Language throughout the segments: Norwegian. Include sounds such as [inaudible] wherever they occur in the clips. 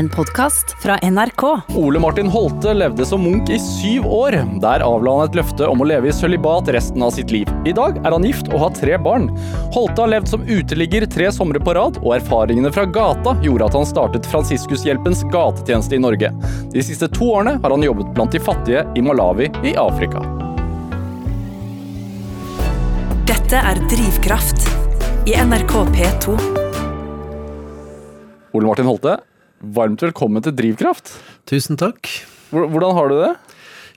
En podkast fra NRK. Ole Martin Holte levde som munk i syv år. Der avla han et løfte om å leve i sølibat resten av sitt liv. I dag er han gift og har tre barn. Holte har levd som uteligger tre somre på rad, og erfaringene fra gata gjorde at han startet Fransiskushjelpens gatetjeneste i Norge. De siste to årene har han jobbet blant de fattige i Malawi i Afrika. Dette er Drivkraft i NRK P2. Ole Martin Holte, varmt velkommen til Drivkraft. Tusen takk. Hvordan har du det?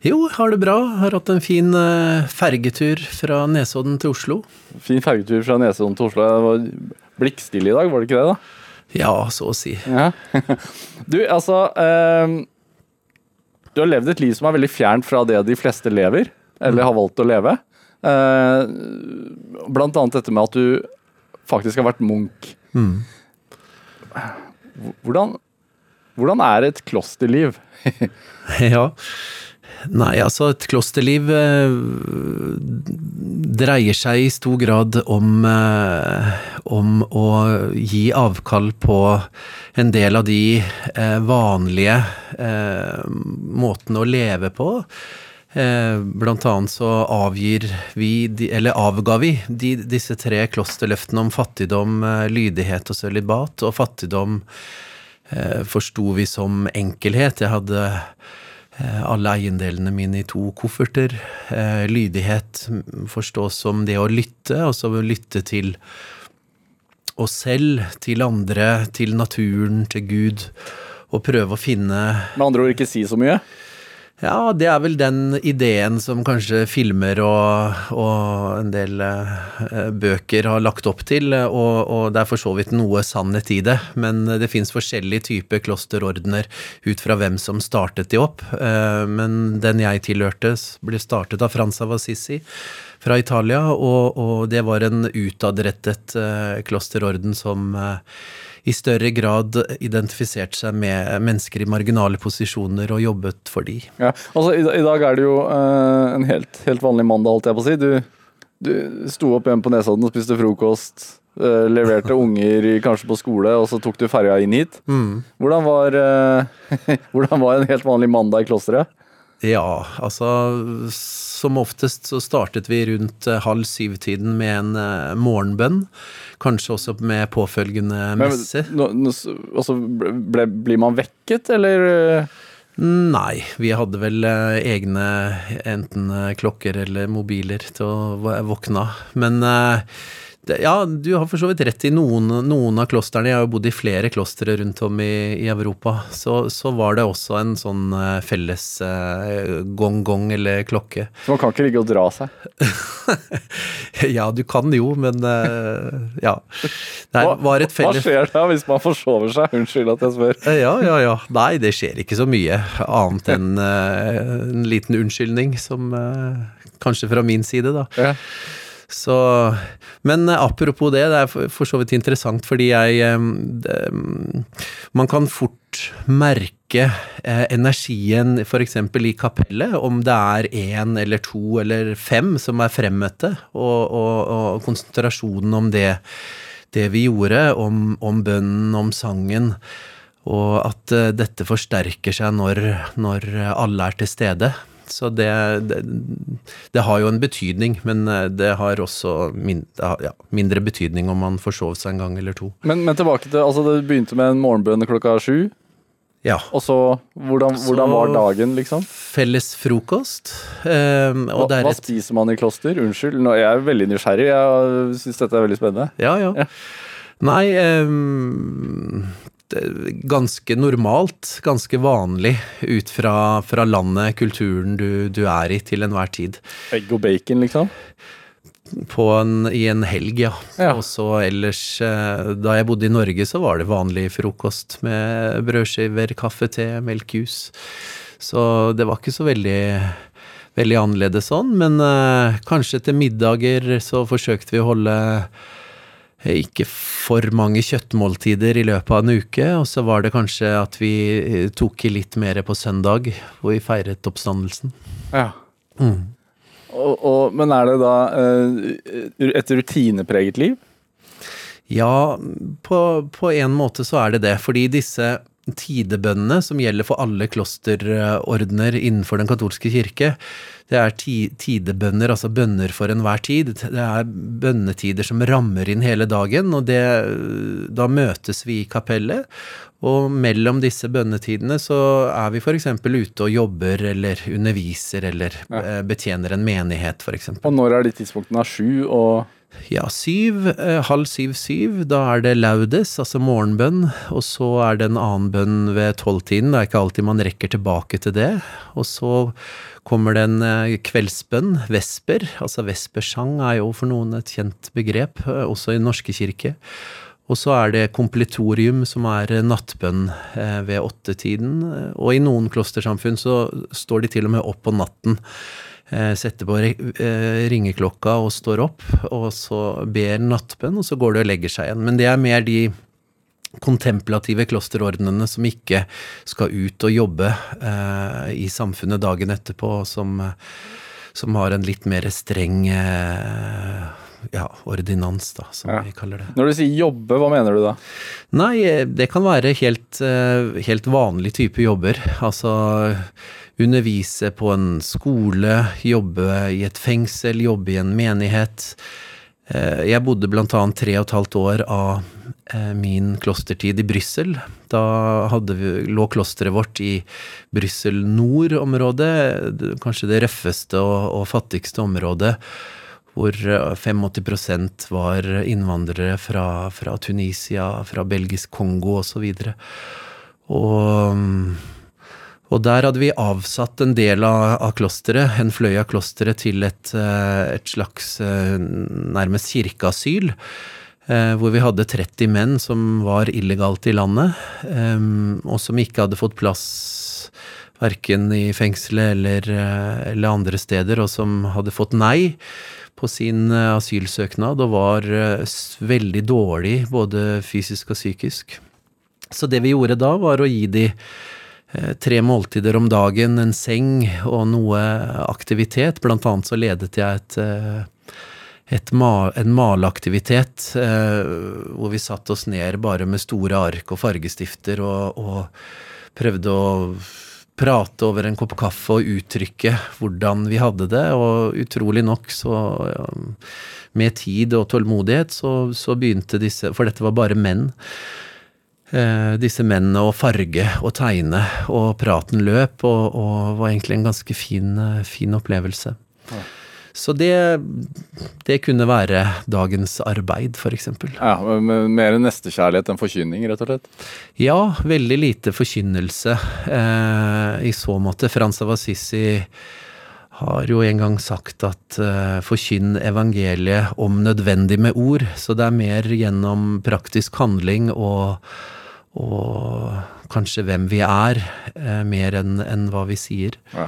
Jo, har det bra. Har hatt en fin eh, fergetur fra Nesodden til Oslo. Fin fergetur fra Nesodden til Oslo. Det var blikkstille i dag, var det ikke det? da? Ja, så å si. Ja. [laughs] Du, altså eh, Du har levd et liv som er veldig fjernt fra det de fleste lever, eller har valgt å leve. Eh, blant annet dette med at du faktisk har vært munk. Hvordan, hvordan er et klosterliv? [laughs] Ja. Nei, altså, et klosterliv eh, dreier seg i stor grad om, eh, om å gi avkall på en del av de eh, vanlige måtene å leve på. Blant annet så avgir vi, eller avga vi, de, disse tre klosterløftene om fattigdom, lydighet og sølibat. Og fattigdom forsto vi som enkelhet. Jeg hadde eh, alle eiendelene mine i to kofferter. Eh, lydighet forstås som det å lytte, altså å lytte til oss selv, til andre, til naturen, til Gud. Og prøve å finne Med andre ord ikke si så mye. Ja, det er vel den ideen som kanskje filmer og, og en del eh, bøker har lagt opp til, og, og det er for så vidt noe sannhet i det, men det fins forskjellige typer klosterordener ut fra hvem som startet de opp. Eh, men den jeg tilhørte, ble startet av Frans av Assisi fra Italia, og, og det var en utadrettet eh, klosterorden som eh, i større grad identifisert seg med mennesker i marginale posisjoner og jobbet for de. Ja, altså I, I dag er det jo uh, en helt, helt vanlig mandag, holdt jeg på å si. Du, du sto opp hjemme på Nesodden og spiste frokost. Uh, leverte [laughs] unger kanskje på skole, og så tok du ferja inn hit. Hvordan, var, uh, [laughs] hvordan var en helt vanlig mandag i klosteret? Ja, altså som oftest så startet vi rundt eh, halv syv-tiden med en eh, morgenbønn. Kanskje også med påfølgende Men, messe. nå, altså, ble, blir man vekket, eller? eh? Nei, vi hadde vel eh, egne enten eh, klokker eller mobiler til å våkne av. Men det, ja, du har for så vidt rett i noen, noen av klostrene. Jeg har jo bodd i flere klostre rundt om i, i Europa. Så, så var det også en sånn eh, felles eh, gong-gong eller klokke. Så man kan ikke ligge og dra seg. [laughs] Ja, du kan jo, men eh, ja. Det Hva, var et hva skjer da hvis man forsover seg? Unnskyld at jeg spør. Eh, Ja, ja, ja. Nei, det skjer ikke så mye annet enn eh, en liten unnskyldning, som kanskje fra min side, da. Ja. Så, men eh, apropos det, det er for, så vidt interessant, fordi jeg eh, det, mm, Man kan fort merke eh, energien f.eks. i kapellet, om det er én eller to eller fem som er fremmøtte, og, og, og konsentrasjonen om det, det vi gjorde, om, om bønnen, om sangen. Og at eh, dette forsterker seg når, når alle er til stede. Så det, det, det har jo en betydning, men eh, det har også min, ja, mindre betydning om man forsov seg en gang eller to. Men, men tilbake til, altså det begynte med en morgenbønn klokka sju. Ja. Og så, hvordan, Så- var dagen, liksom? Felles frokost. og Hva, hva spiser man i kloster? Unnskyld, nå, jeg er veldig nysgjerrig. Jeg syns dette er veldig spennende. Ja, ja. Ja. Nei er Ganske normalt, ganske vanlig ut fra, fra landet, kulturen du, du er i til enhver tid. Egg og bacon, liksom? På en, I en helg, ja. Ja. Og så ellers eh, Da jeg bodde i Norge, så var det vanlig frokost med brødskiver, kaffe, te, melkjus. Så det var ikke så veldig veldig annerledes sånn, men eh, kanskje til middager så forsøkte vi å holde ikke for mange kjøttmåltider i løpet av en uke, og så var det kanskje at vi eh, tok i litt mer på søndag, hvor vi feiret oppstandelsen. Ja. Og, og, men er det da eh, et rutinepreget liv? Ja, på, på en måte så er det det, fordi disse tidebønnene, som gjelder for alle klosterordener innenfor den katolske kirke, det er ti, tidebønner, altså bønner for enhver tid. Det er bønnetider som rammer inn hele dagen, og det, da møtes vi i kapellet. Og mellom disse bønnetidene så er vi f.eks. ute og jobber eller underviser eller Ja. eh, betjener en menighet, f.eks. Og når er de tidspunktene? Sju og Ja, syv, eh, halv syv, syv. Da er det laudes, altså morgenbønn. Og så er det en annen bønn ved tolvtiden. Det er ikke alltid man rekker tilbake til det. Og så kommer det en eh, kveldsbønn, vesper. Altså vespersang er jo for noen et kjent begrep, eh, også i norske kirke. Og så er det kompletorium, som er nattbønn ved åttetiden. Og i noen klostersamfunn så står de til og med opp på natten setter på eh, ringeklokka og står opp, og så ber nattbønn, og så går de og legger seg igjen. Men det er mer de kontemplative klosterordnene som ikke skal ut og jobbe eh, i samfunnet dagen etterpå, som, eh, som har en litt mer streng eh, ja, ordinans, da, som Ja. vi kaller det. Når du sier jobbe, hva mener du da? Nei, eh, det kan være helt, eh, helt vanlig type jobber. Altså undervise på en skole, jobbe i et fengsel, jobbe i en menighet. Eh, Jeg bodde blant annet tre og et halvt år av eh, min klostertid i Brussel. Da vi, lå klosteret vårt i Brussel nord-området, kanskje det røffeste og, og fattigste området hvor eh, 85% var innvandrere fra, fra Tunisia, fra belgisk Kongo osv. Og, så og der hadde vi avsatt en del av, av klosteret, en fløy av klosteret, til et, eh, et slags eh, nærmest kirkeasyl. eh, Hvor vi hadde 30 menn som var illegalt i landet, og som ikke hadde fått plass verken i fengselet eller, eller andre steder, og som hadde fått nei på sin asylsøknad og var veldig dårlig både fysisk og psykisk. Så det vi gjorde da, var å gi de tre måltider om dagen, en seng og noe aktivitet. Blant annet så ledet jeg et, eh, et en maleaktivitet eh, hvor vi satte oss ned bare med store ark og fargestifter og, og prøvde å prate over en kopp kaffe og uttrykke hvordan vi hadde det, og utrolig nok så med tid og tålmodighet så, så begynte disse, for dette var bare menn, eh, disse mennene å farge og tegne, og praten løp, og, og var egentlig en ganske fin, eh, fin opplevelse. Så det, det kunne være dagens arbeid, for eksempel. Ja, Mer nestekjærlighet enn forkynning, rett og slett? Ja, veldig lite forkynnelse eh, i så måte. Frans av Assisi har jo en gang sagt at eh, forkynn evangeliet om nødvendig med ord. Så det er mer gjennom praktisk handling og, og kanskje hvem vi er, eh, mer enn en hva vi sier. Ja.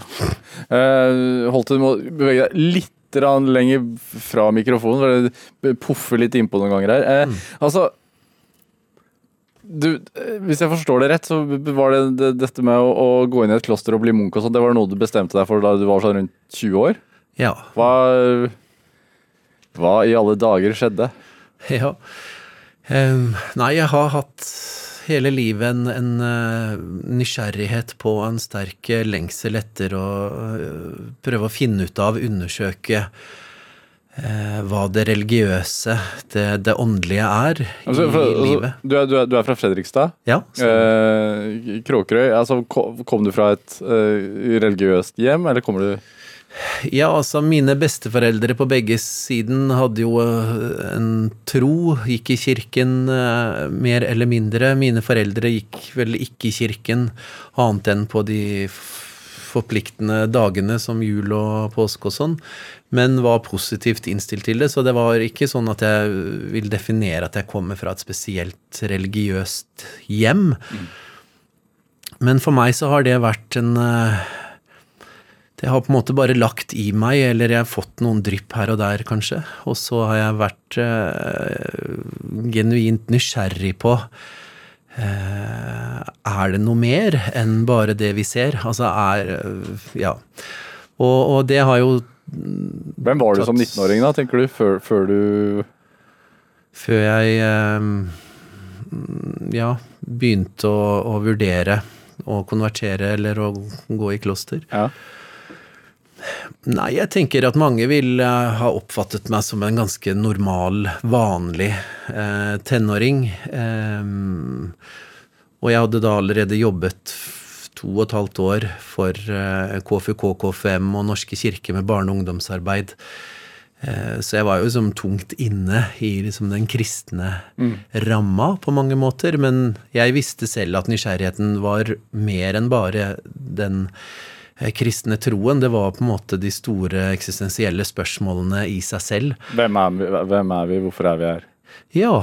Eh, holdt du må bevege deg litt lenger fra mikrofonen, for det puffer litt innpå noen ganger her. Eh, Altså du, eh, Hvis jeg forstår det rett, så var det, det dette med å, å gå inn i et kloster og bli munk og sånn, det var noe du bestemte deg for da du var sånn rundt 20 år? Ja. Hva, hva i alle dager skjedde? [laughs] Ja. Um, nei, jeg har hatt hele livet en, en eh, nysgjerrighet på en sterk eh, lengsel etter å eh, prøve å finne ut av, undersøke hva det religiøse, det, det åndelige er Altså, i for, altså, livet. du, er, du, er, du er fra Fredrikstad. Ja, Eh, Kråkerøy. Altså, kom, kom du fra et uh, religiøst hjem, eller kommer du ja, altså mine besteforeldre på begge siden hadde jo eh, en tro, gikk i kirken eh, mer eller mindre. Mine foreldre gikk vel ikke i kirken annet enn på de forpliktende dagene som jul og påske og sånn, men var positivt innstilt til det. Så det var ikke sånn at jeg vil definere at jeg kommer fra et spesielt religiøst hjem. Men for meg så har det vært en det har på en måte bare lagt i meg, eller jeg har fått noen drypp her og der, kanskje. Og så har jeg vært eh, genuint nysgjerrig på eh, Er det noe mer enn bare det vi ser? Altså er eh, Ja. Og, og det har jo Hvem var du som 19-åring, da, tenker du, før, før du Før jeg Ja, begynte å, å vurdere å konvertere eller å gå i kloster. Ja. Nei, jeg tenker at mange vil eh, ha oppfattet meg som en ganske normal, vanlig eh, tenåring. Eh, og jeg hadde da allerede jobbet to og et halvt år for eh, KFUK, KFM og Norske kirke med barne- og ungdomsarbeid. Eh, så jeg var jo liksom tungt inne i liksom den kristne ramma på mange måter. Men jeg visste selv at nysgjerrigheten var mer enn bare den kristne troen. Det var på en måte de store eksistensielle spørsmålene i seg selv. Hvem, er vi, hvem er vi, hvorfor er vi her? Ja,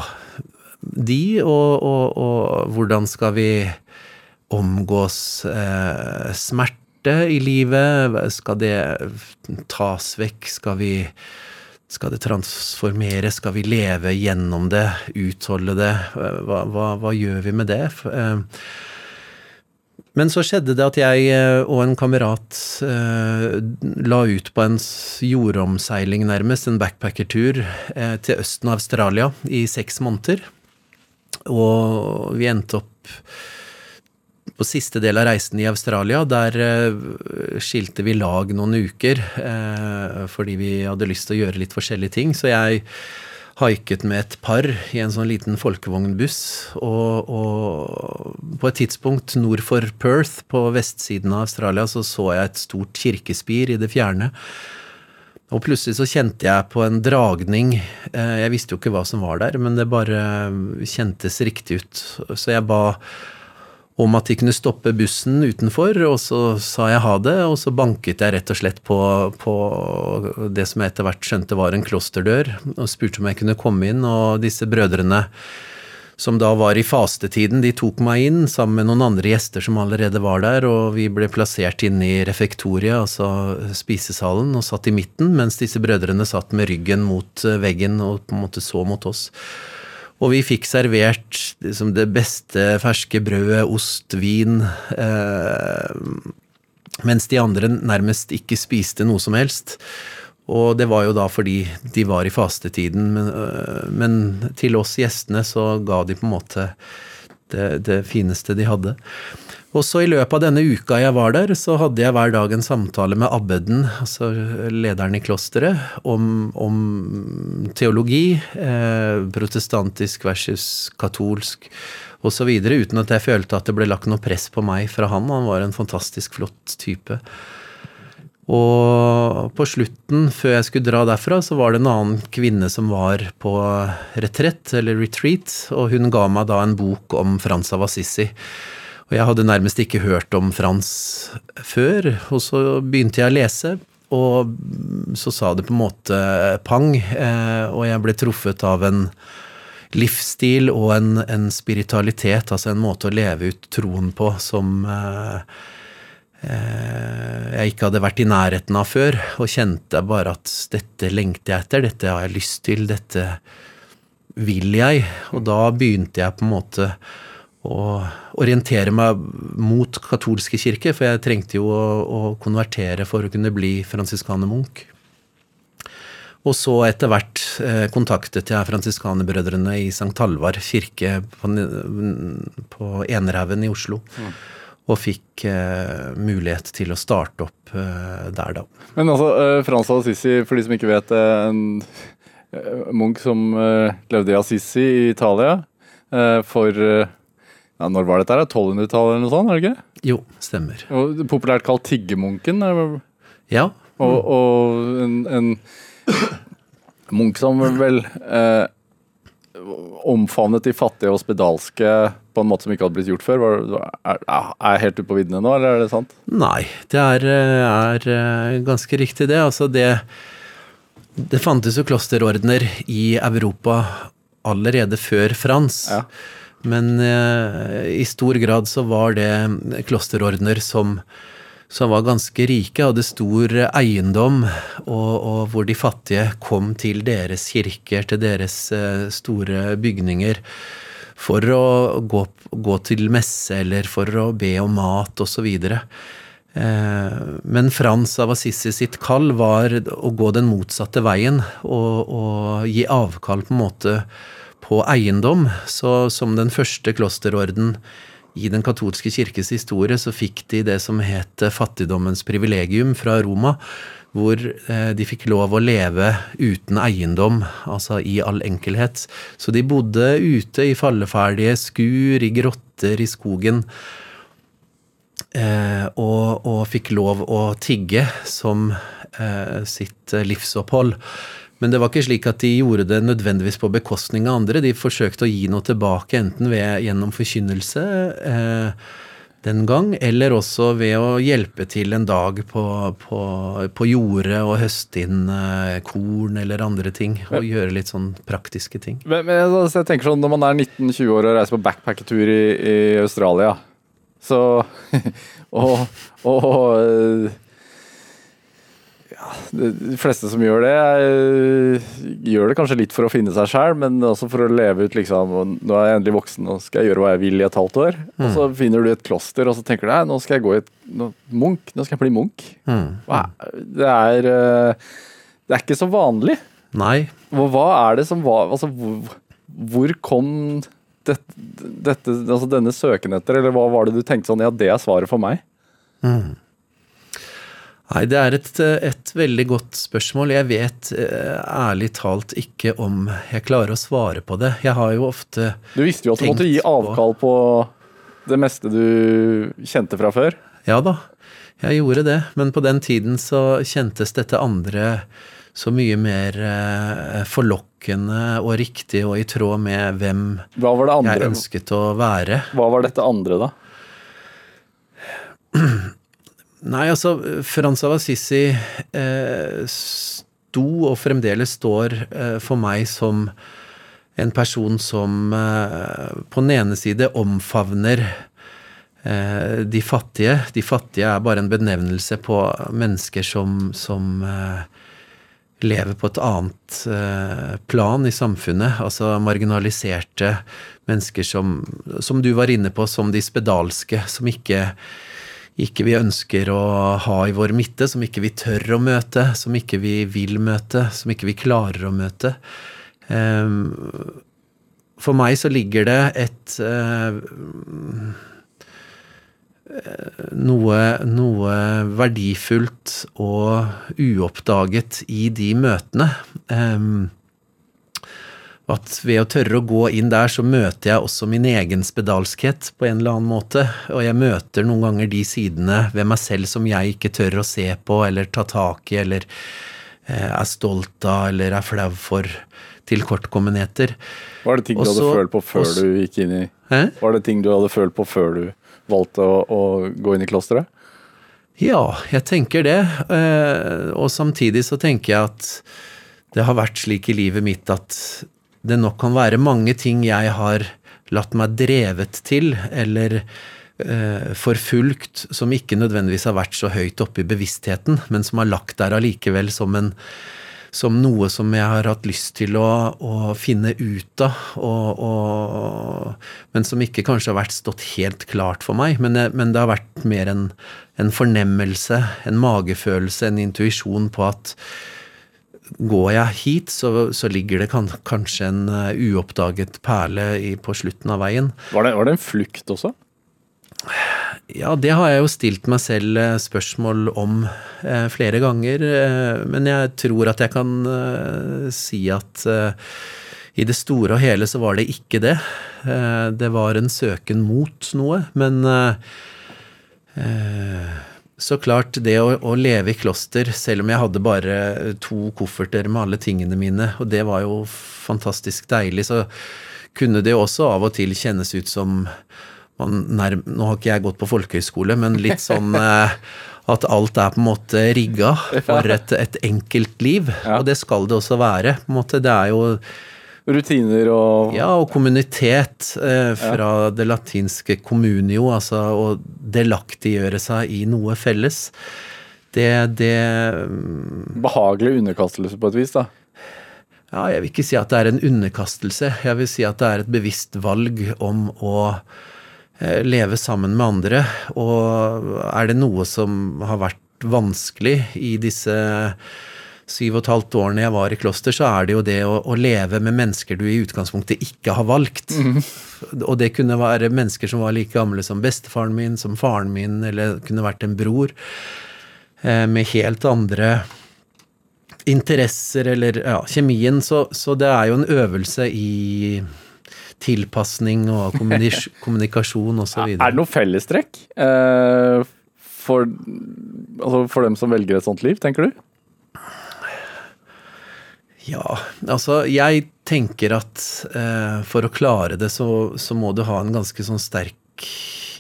de og, og, og hvordan skal vi omgås eh, smerte i livet? Skal det tas vekk? Skal vi skal det transformeres? Skal vi leve gjennom det? Utholde det? Hva, hva, hva gjør vi med det? Eh, Men så skjedde det at jeg eh, og en kamerat eh, la ut på en jordomseiling, nærmest, en backpackertur eh, til østen av Australia i seks måneder. Og vi endte opp på siste del av reisen i Australia. Der eh, skilte vi lag noen uker eh, fordi vi hadde lyst til å gjøre litt forskjellige ting. Så jeg haiket med et par i en sånn liten folkevognbuss. Og, og på et tidspunkt nord for Perth, på vestsiden av Australia, så så jeg et stort kirkespir i det fjerne. Og plutselig så kjente jeg på en dragning. Eh, Jeg visste jo ikke hva som var der, men det bare kjentes riktig ut. Så jeg ba om at de kunne stoppe bussen utenfor, og så sa jeg ha det, og så banket jeg rett og slett på, på det som jeg etter hvert skjønte var en klosterdør, og spurte om jeg kunne komme inn, og disse brødrene som da var i fastetiden, de tok meg inn sammen med noen andre gjester som allerede var der, og vi ble plassert inne i refektoriet, altså spisesalen, og satt i midten, mens disse brødrene satt med ryggen mot eh, veggen og på en måte så mot oss. Og vi fikk servert liksom, det beste ferske brødet, ost, vin, eh, mens de andre nærmest ikke spiste noe som helst. Og det var jo da fordi de var i fastetiden, men, øh, men til oss gjestene så ga de på en måte det, det fineste de hadde. Og så i løpet av denne uka jeg var der, så hadde jeg hver dag en samtale med abbeden, altså lederen i klosteret, om, om teologi, eh, protestantisk versus katolsk osv., uten at jeg følte at det ble lagt noe press på meg fra han. Han var en fantastisk flott type. Og på slutten, før jeg skulle dra derfra, så var det en annen kvinne som var på retrett, eller retreat, og hun ga meg da en bok om Frans av Assisi. Og jeg hadde nærmest ikke hørt om Frans før, og så begynte jeg å lese, og så sa det på en måte pang, eh, og jeg ble truffet av en livsstil og en, en spiritualitet, altså en måte å leve ut troen på som eh, eh, jeg ikke hadde vært i nærheten av før, og kjente bare at dette lengter jeg etter, dette har jeg lyst til, dette vil jeg. Og da begynte jeg på en måte å orientere meg mot katolske kirke, for jeg trengte jo å, å konvertere for å kunne bli fransiskanermunk. Og så etter hvert eh, kontaktet jeg fransiskanerbrødrene i St. Halvard kirke på, på Enerhaugen i Oslo. Og fikk eh, mulighet til å starte opp eh, der, da. Men altså, eh, Frans av Assisi, for de som ikke vet det, en eh, munk som eh, levde i Assisi i Italia eh, for eh, ja, Når var dette? her? 1200-tallet eller noe sånt? er det ikke? Jo, stemmer. Og populært kalt tiggermunken. Ja. Ja. Og, og en, en munk som vel eh, omfavnet de fattige og spedalske på en måte som ikke hadde blitt gjort før. Var, er, er jeg helt ute på viddene nå, eller er det sant? Nei, det er, eh, er eh, ganske riktig det. Altså det Det fantes jo klosterordener i Europa allerede før Frans. Ja. Men eh, i stor grad så var det klosterordener som, som var ganske rike, hadde stor eiendom, og, og hvor de fattige kom til deres kirker, til deres eh, store bygninger, for å gå, gå til messe eller for å be om mat osv. Eh, men Frans av Assisi sitt kall var å gå den motsatte veien og, og gi avkall på en måte på eiendom. Så som den første klosterorden i den katolske kirkes historie, så fikk de det som het fattigdommens privilegium fra Roma. Hvor eh, de fikk lov å leve uten eiendom, altså i all enkelhet. Så de bodde ute i falleferdige skur, i grotter, i skogen. Eh, og, og, fikk lov å tigge som eh, sitt livsopphold. Men det var ikke slik at de gjorde det nødvendigvis på bekostning av andre. De forsøkte å gi noe tilbake, enten ved, gjennom forkynnelse eh, den gang, eller også ved å hjelpe til en dag på, på, på jordet og høste inn eh, korn eller andre ting. Og gjøre litt sånn praktiske ting. Men, men altså, jeg tenker sånn, Når man er 19-20 år og reiser på backpackertur i, i Australia så [laughs] og, og ja, De fleste som gjør det, er, gjør det kanskje litt for å finne seg sjæl, men også for å leve ut liksom Nå er jeg endelig voksen, nå skal jeg gjøre hva jeg vil i et halvt år. Mm. Og så finner du et kloster, og så tenker du nei, nå skal jeg gå i et nå, munk, nå skal jeg bli munk. Mm. Det er eh, Det er ikke så vanlig. Nei. Hva er det som var Altså, hvor, hvor kom dette, dette, altså denne søken etter, eller hva var det du tenkte sånn Ja, det er svaret for meg? Mm. Nei, det er et, et, veldig godt spørsmål. Jeg vet eh, ærlig talt ikke om jeg klarer å svare på det. Jeg har jo ofte Du visste jo at du måtte gi avkall på det meste du kjente fra før? Ja da, jeg gjorde det. Men på den tiden så kjentes dette andre så mye mer eh, forlokkende og riktig og i tråd med hvem jeg ønsket å være. Hva var dette andre, da? Nei, altså, Frans av Assisi eh, sto, og fremdeles står, eh, for meg som en person som eh, på den ene side omfavner eh, de fattige. De fattige er bare en benevnelse på mennesker som, som eh, lever på et annet eh, plan i samfunnet. Altså marginaliserte mennesker som, som du var inne på, som de spedalske, som ikke, ikke vi ønsker å ha i vår midte, som ikke vi tør å møte, som ikke vi vil møte, som ikke vi klarer å møte. Ehm, for meg så ligger det et eh, noe, noe, verdifullt og uoppdaget i de møtene. Um, at ved å tørre å gå inn der, så møter jeg også min egen spedalskhet på en eller annen måte. Og jeg møter noen ganger de sidene ved meg selv som jeg ikke tør å se på eller ta tak i, eller eh, er stolt av eller er flau for tilkortkommenheter. Var det ting du hadde følt på før også, du gikk inn i Hæ? Var det ting du hadde følt på før du valgte å, å gå inn i klosteret? Ja, jeg tenker det. Eh, og samtidig så tenker jeg at det har vært slik i livet mitt at det nok kan være mange ting jeg har latt meg drevet til, eller eh, forfulgt, som ikke nødvendigvis har vært så høyt oppe i bevisstheten, men som har lagt der allikevel som en som noe som jeg har hatt lyst til å, å finne ut av, og, og, men som ikke kanskje har vært stått helt klart for meg. Men, men det har vært mer en, en fornemmelse, en magefølelse, en intuisjon på at går jeg hit, så, så ligger det kan, kanskje en uh, uoppdaget perle i, på slutten av veien. Var det, var det en flukt også? Ja, det har jeg jo stilt meg selv eh, spørsmål om eh, flere ganger. Eh, men jeg tror at jeg kan eh, si at eh, i det store og hele så var det ikke det. Eh, det var en søken mot noe. Men så klart, det å, å, leve i kloster, selv om jeg hadde bare to kofferter med alle tingene mine, og det var jo fantastisk deilig, så kunne det også av og til kjennes ut som nærm, Nå har ikke jeg gått på folkehøyskole, men litt sånn [laughs] eh, at alt er på en måte rigga for et, et enkelt liv. Ja. Og det skal det også være. på en måte. Det er jo Rutiner og Ja, og kommunitet eh, fra ja. det latinske communio, altså å delaktiggjøre seg i noe felles. Det, det mm, Behagelig underkastelse på et vis, da? Ja, jeg vil ikke si at det er en underkastelse. Jeg vil si at det er et bevisst valg om å Eh, leve sammen med andre. Og er det noe som har vært vanskelig i disse syv og et halvt årene jeg var i kloster, så er det jo det å, å leve med mennesker du i utgangspunktet ikke har valgt. Og det kunne være mennesker som var like gamle som bestefaren min, som faren min, eller kunne vært en bror. Eh, med helt andre interesser eller ja, kjemien. Så, så det er jo en øvelse i tilpasning og kommunis [laughs] kommunikasjon osv. Er det noe fellestrekk eh, for, altså for dem som velger et sånt liv, tenker du? Ja, altså jeg tenker at eh, for å klare det, så, så, må du ha en ganske sånn sterk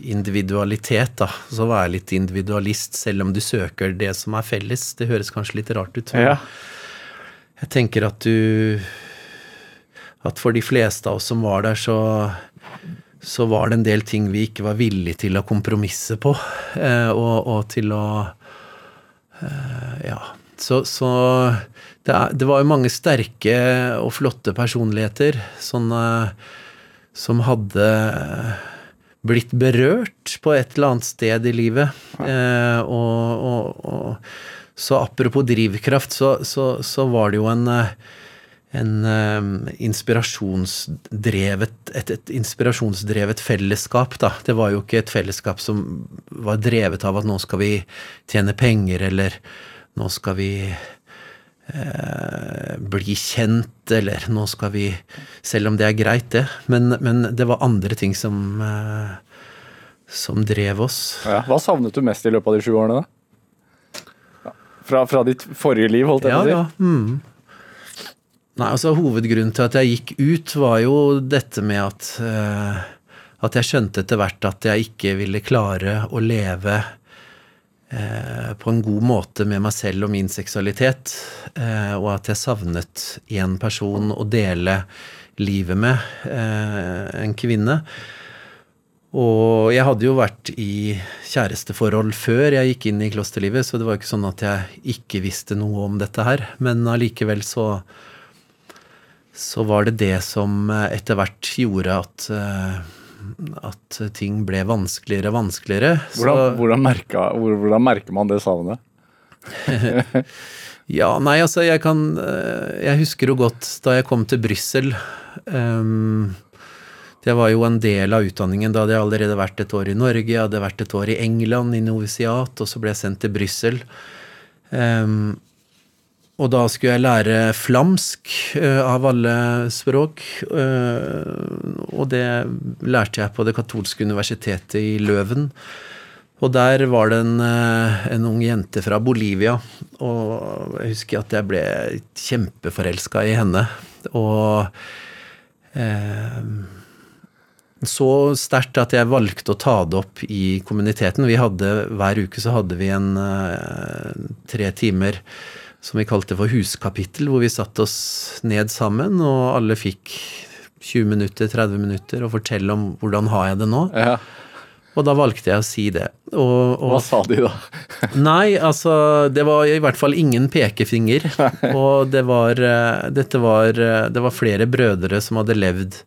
individualitet, da. Så være litt individualist, selv om du søker det som er felles. Det høres kanskje litt rart ut. Ja. Jeg tenker at du At for de fleste av oss som var der, så så var det en del ting vi ikke var villige til å kompromisse på, eh, og, og, til å eh, Ja. Så, så det, er, det, var jo mange sterke og flotte personligheter sånne, som hadde blitt berørt på et eller annet sted i livet. Eh, og, og, og, så apropos drivkraft, så, så, så var det jo en en um, inspirasjonsdrevet, et, et, inspirasjonsdrevet fellesskap, da. Det var jo ikke et fellesskap som var drevet av at nå skal vi tjene penger, eller nå skal vi eh, bli kjent, eller nå skal vi Selv om det er greit, det. Men, men det var andre ting som, eh, som drev oss. Ja. Hva savnet du mest i løpet av de sju årene, da? Fra, fra ditt forrige liv, holdt jeg på å si? Ja, ja. Mm. Nei, altså Hovedgrunnen til at jeg gikk ut, var jo dette med at, uh, at jeg skjønte etter hvert at jeg ikke ville klare å leve på en god måte med meg selv og min seksualitet, uh, og at jeg savnet én person å dele livet med, en kvinne. Og jeg hadde jo vært i kjæresteforhold før jeg gikk inn i klosterlivet, så det var ikke sånn at jeg ikke visste noe om dette her. Men allikevel så så var det det som eh, etter hvert gjorde at, eh, at ting ble vanskeligere og vanskeligere. Hvordan, hvordan, merka, hvordan merker man det savnet? [laughs] ja, nei, altså jeg kan eh, Jeg husker jo godt da jeg kom til Brussel. Um, det var jo en del av utdanningen. Da hadde jeg allerede vært et år i Norge, jeg hadde vært et år i England, i novisiat, og så ble jeg sendt til Brussel. Um, og da skulle jeg lære flamsk uh, av alle språk. Uh, og det lærte jeg på Det katolske universitetet i Løven. Og der var det en, uh, en ung jente fra Bolivia. Og jeg husker at jeg ble kjempeforelska i henne. Og så sterkt at jeg valgte å ta det opp i kommuniteten. Vi hadde, Hver uke så hadde vi en tre timer som vi kalte for huskapittel, hvor vi satte oss ned sammen, og alle fikk 20 minutter, 30 minutter, og fortelle om hvordan har jeg det nå. Ja. Og da valgte jeg å si det. Og, og, Hva sa de da? [laughs] nei, altså Det var i hvert fall ingen pekefinger. og det var, eh, dette var, eh, det var flere brødre som hadde levd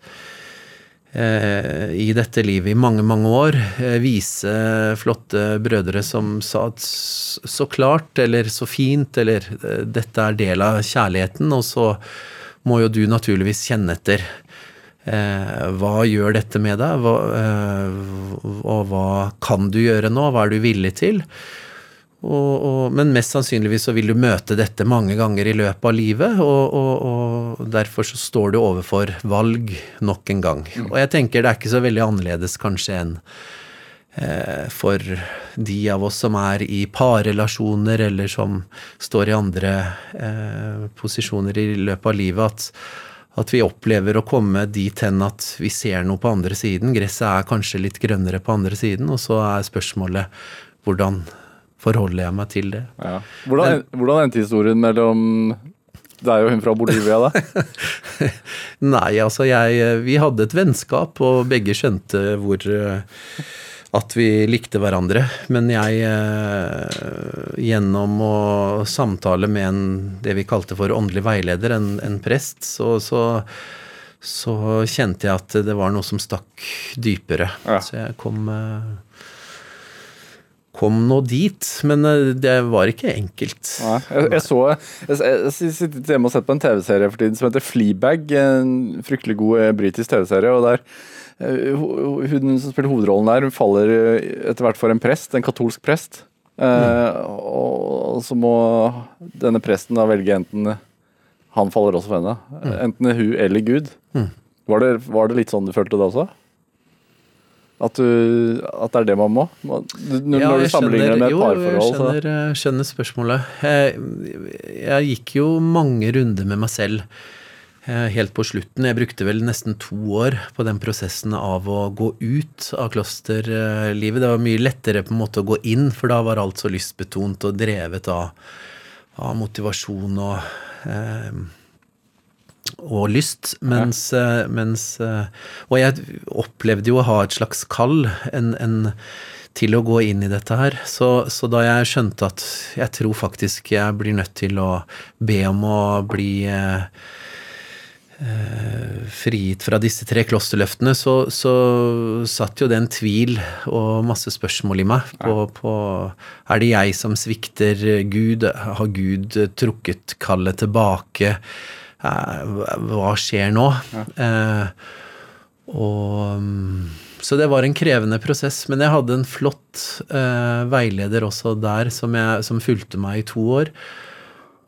i dette livet i mange, mange år. Eh, vise, flotte brødre som sa at så klart, eller så fint, eller eh, dette er del av kjærligheten, og så må jo du naturligvis kjenne etter. Hva gjør dette med deg, og hva kan du gjøre nå, hva er du villig til? Og, og, men mest sannsynligvis så vil du møte dette mange ganger i løpet av livet, og, og, derfor så står du overfor valg nok en gang. Mm. Og jeg tenker det er ikke så veldig annerledes kanskje enn eh, for de av oss som er i parrelasjoner, eller som står i andre eh, posisjoner i løpet av livet, at, at vi opplever å komme dit hen at vi ser noe på andre siden. Gresset er kanskje litt grønnere på andre siden, og så er spørsmålet hvordan forholder jeg meg til det. Ja. Hvordan, Men, hvordan endte historien mellom deg og hun fra Bolivia, da? [laughs] Nei, altså jeg Vi hadde et vennskap, og begge skjønte hvor at vi likte hverandre. Men jeg, gjennom å samtale med en, det vi kalte for åndelig veileder, en, en prest, så, så, så, kjente jeg at det var noe som stakk dypere. Ja. Så jeg kom kom nå dit. Men eh, det var ikke enkelt. Nei, jeg, jeg så Jeg, jeg, jeg sittet hjemme og sett på en TV-serie for tiden som heter Fleabag. En fryktelig god eh, britisk TV-serie. og der eh, Hun som spiller hovedrollen der, hun faller etter hvert for en prest, en katolsk prest. Eh, og så må denne presten da velge enten Han faller også for henne. Enten hun eller Gud. Mm. Var, det, var det litt sånn du følte det også? At, du, at det er det man må? Når, Ja, når du sammenligner det med et parforhold? jo, Jeg skjønner, eh, skjønner spørsmålet. Jeg, jeg gikk jo mange runder med meg selv eh, helt på slutten. Jeg brukte vel nesten to år på den prosessen av å gå ut av klosterlivet. Det var mye lettere på en måte å gå inn, for da var alt så lystbetont og drevet av, av motivasjon og eh, og lyst, mens, ja. mens eh, Og jeg opplevde jo å ha et slags kall en, en, til å gå inn i dette her. Så, så da jeg skjønte at jeg tror faktisk jeg blir nødt til å be om å bli eh, eh, frigitt fra disse tre klosterløftene, så, så satt jo det en tvil og masse spørsmål i meg på, på Er det jeg som svikter Gud? Har Gud trukket kallet tilbake? Eh, Hva skjer nå? Eh, og mm, Så det var en krevende prosess. Men jeg hadde en flott eh, veileder også der, som, jeg, som fulgte meg i to år.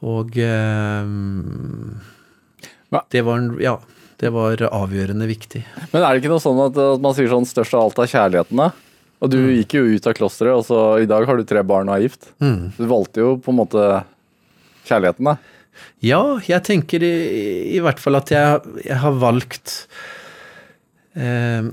Og det var en- Ja. Det var avgjørende viktig. Men er det ikke noe sånn at, at man sier sånn størst av alt er kjærligheten, da? Og du gikk jo ut av klosteret, og så i dag har du tre barn og er gift. Mm. Du valgte jo på en måte kjærligheten, da. Ja, jeg tenker i, i hvert fall at jeg, jeg har valgt eh,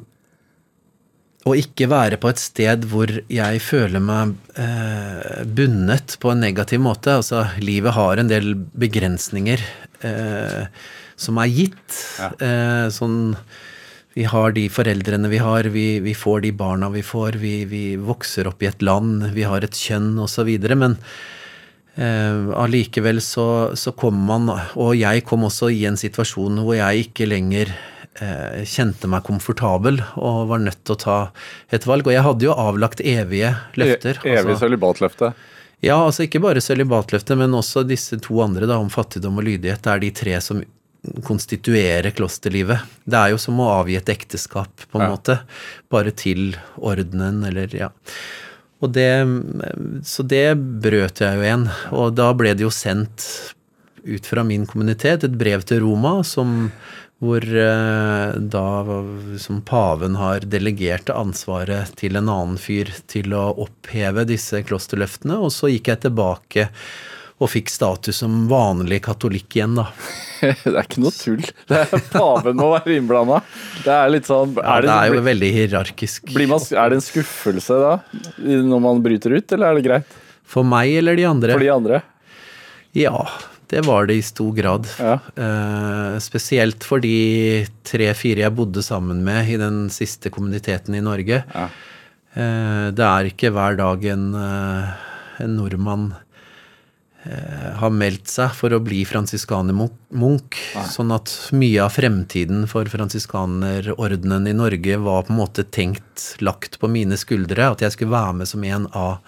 å ikke være på et sted hvor jeg føler meg eh, bundet på en negativ måte. Altså, livet har en del begrensninger eh, som er gitt. Eh, sånn vi har de foreldrene vi har, vi, vi får de barna vi får, vi, vi vokser opp i et land, vi har et kjønn osv. Men Eh, så, så kom man, og jeg kom også i en situasjon hvor jeg ikke lenger eh, kjente meg komfortabel og var nødt til å ta et valg. Og jeg hadde jo avlagt evige løfter. E evig altså, sølibatløfte. ja, altså ikke bare sølibatløftet, men også disse to andre da, om fattigdom og lydighet. Det er de tre som konstituerer klosterlivet. Det er jo som å avgi et ekteskap, på en Ja. måte. Bare til ordenen, eller ja. Og det, så det brøt jeg jo igjen. Og da ble det jo sendt ut fra min kommunitet et brev til Roma som hvor eh, da som paven har delegert ansvaret til en annen fyr til å oppheve disse klosterløftene, og så gikk jeg tilbake og fikk status som vanlig katolikk igjen, da. [laughs] det er ikke noe tull. Det er Paven må være innblanda. Det er litt sånn Ja, det, det er jo blir, veldig hierarkisk. man, Er det en skuffelse da, når man bryter ut, eller er det greit For meg eller de andre? for de andre? Ja, det var det i stor grad. Ja. Uh, spesielt for de tre-fire jeg bodde sammen med i den siste kommuniteten i Norge. Ja. Uh, det er ikke hver dag en, uh, en nordmann har meldt seg for å bli fransiskanermunk. Sånn at mye av fremtiden for fransiskanerordenen i Norge var på en måte tenkt lagt på mine skuldre. At jeg skulle være med som en av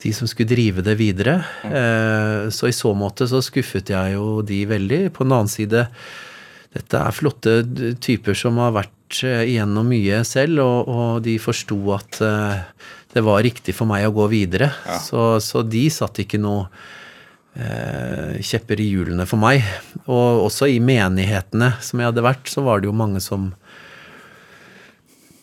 de som skulle drive det videre. Eh, Så i så måte så skuffet jeg jo de veldig. På den annen side, dette er flotte typer som har vært eh, igjennom mye selv, og, og de forsto at eh, det var riktig for meg å gå videre. Så, så de satt ikke noe eh, kjepper i hjulene for meg. Og også i menighetene som jeg hadde vært, så var det jo mange som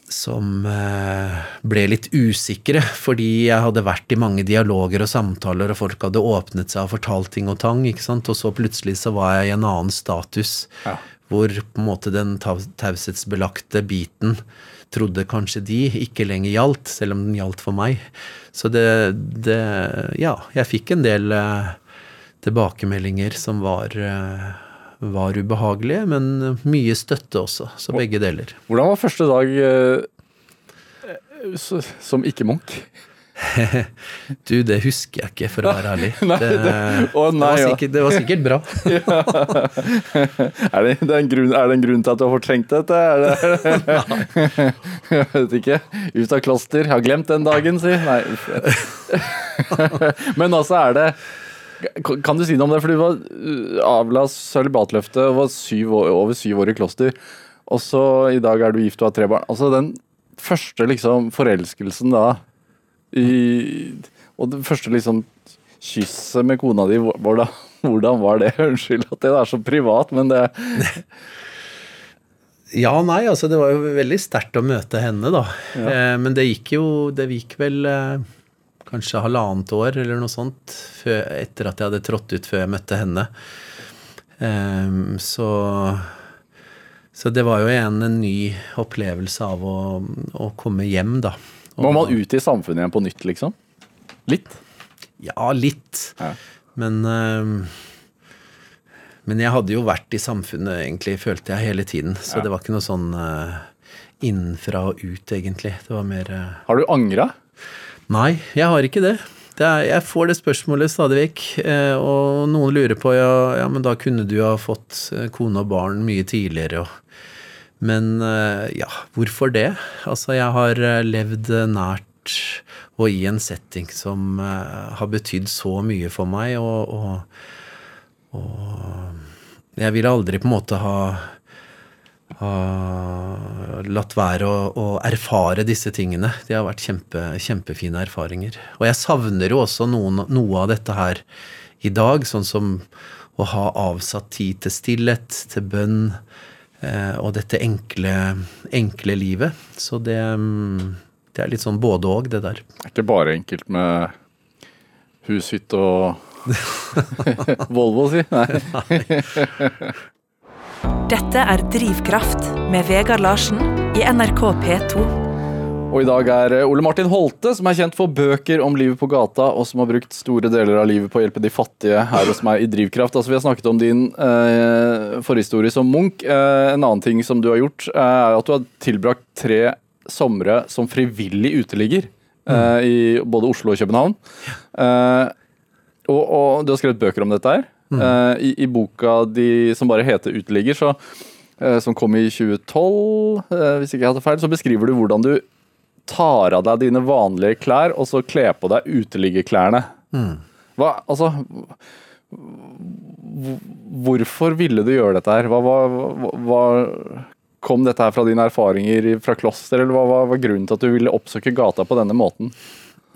som eh, ble litt usikre, fordi jeg hadde vært i mange dialoger og samtaler, og folk hadde åpnet seg og fortalt ting og tang, ikke sant, og så plutselig så var jeg i en annen status, Ja. hvor på en måte den tau- taushetsbelagte biten trodde kanskje de ikke lenger gjaldt, selv om den gjaldt for meg. Så det, det Ja, jeg fikk en del eh, tilbakemeldinger som var eh, var ubehagelige, men mye støtte også, så begge deler. Hvordan var første dag eh, som ikke-munk? [laughs] Du, det husker jeg ikke, for å være ærlig. [laughs] Det, det- å, nei, det, var sikkert, det var sikkert bra. [laughs] er, det, en grunn, er det en grunn til at du har fortrengt dette? Det, jeg vet ikke. Ut av kloster. Jeg Har glemt den dagen, si. Nei. Men altså er det Kan du si noe om det? For du var uh, avla sølibatløftet og var syv år, over syv år i kloster. Og så i dag er du gift og har tre barn. Altså den første liksom forelskelsen da i, Og det første liksom kysset med kona di, hvordan, [laughs] hvordan var det? Unnskyld at det er så privat, men det [laughs] Ja, nei, altså det var jo veldig sterkt å møte henne, da. Eh, men det gikk jo Det gikk vel eh, kanskje halvannet år eller noe sånt før, etter at jeg hadde trådt ut før jeg møtte henne. Um, så Så det var jo igjen en ny opplevelse av å, å komme hjem, da. Må man ut i samfunnet igjen på nytt, liksom? Litt? Ja, litt. Ja. Men um, Men jeg hadde jo vært i samfunnet, egentlig, følte jeg hele tiden. Så Ja. det var ikke noe sånn uh, innenfra og ut, egentlig. Det var mer uh... Har du angra? Nei, jeg har ikke det. det er, jeg får det spørsmålet stadig vekk, eh, og noen lurer på ja, ja, men da kunne du ha fått eh, kone og barn mye tidligere. Og, men eh, ja, hvorfor det? Altså, jeg har levd nært og i en setting som har betydd så mye for meg, og, og, og jeg ville aldri på en måte ha har latt være å, å erfare disse tingene. De har vært kjempe, kjempefine erfaringer. Og jeg savner jo også noen, noe av dette her i dag, sånn som å ha avsatt tid til stillhet, til bønn, eh, og dette enkle, enkle livet. Så det, mm, det er litt sånn både og, det der. Det er ikke bare enkelt med hus, hytte og [laughs] [laughs] Volvo, si. Nei. Dette er Drivkraft med Vegard Larsen i NRK P2. Og i dag er Ole Martin Holte, som er kjent for bøker om livet på gata, og som har brukt store deler av livet på å hjelpe de fattige her hos meg i Drivkraft. Altså, vi har snakket om din eh, forhistorie som Munch. Eh, en annen ting som du har gjort, eh, er at du har tilbrakt tre somre som frivillig uteligger eh, i både Oslo og København. Eh, og, og du har skrevet bøker om dette her. Eh, i, I boka de, som bare heter 'Uteligger', så, eh, som kom i 2012, eh, hvis ikke jeg hadde feil, så beskriver du hvordan du tar av deg dine vanlige klær, og så kler på deg uteliggerklærne. Hva, altså Hvorfor ville du gjøre dette her? Hva, hva, hva Kom dette her fra dine erfaringer fra kloster, eller hva var grunnen til at du ville oppsøke gata på denne måten?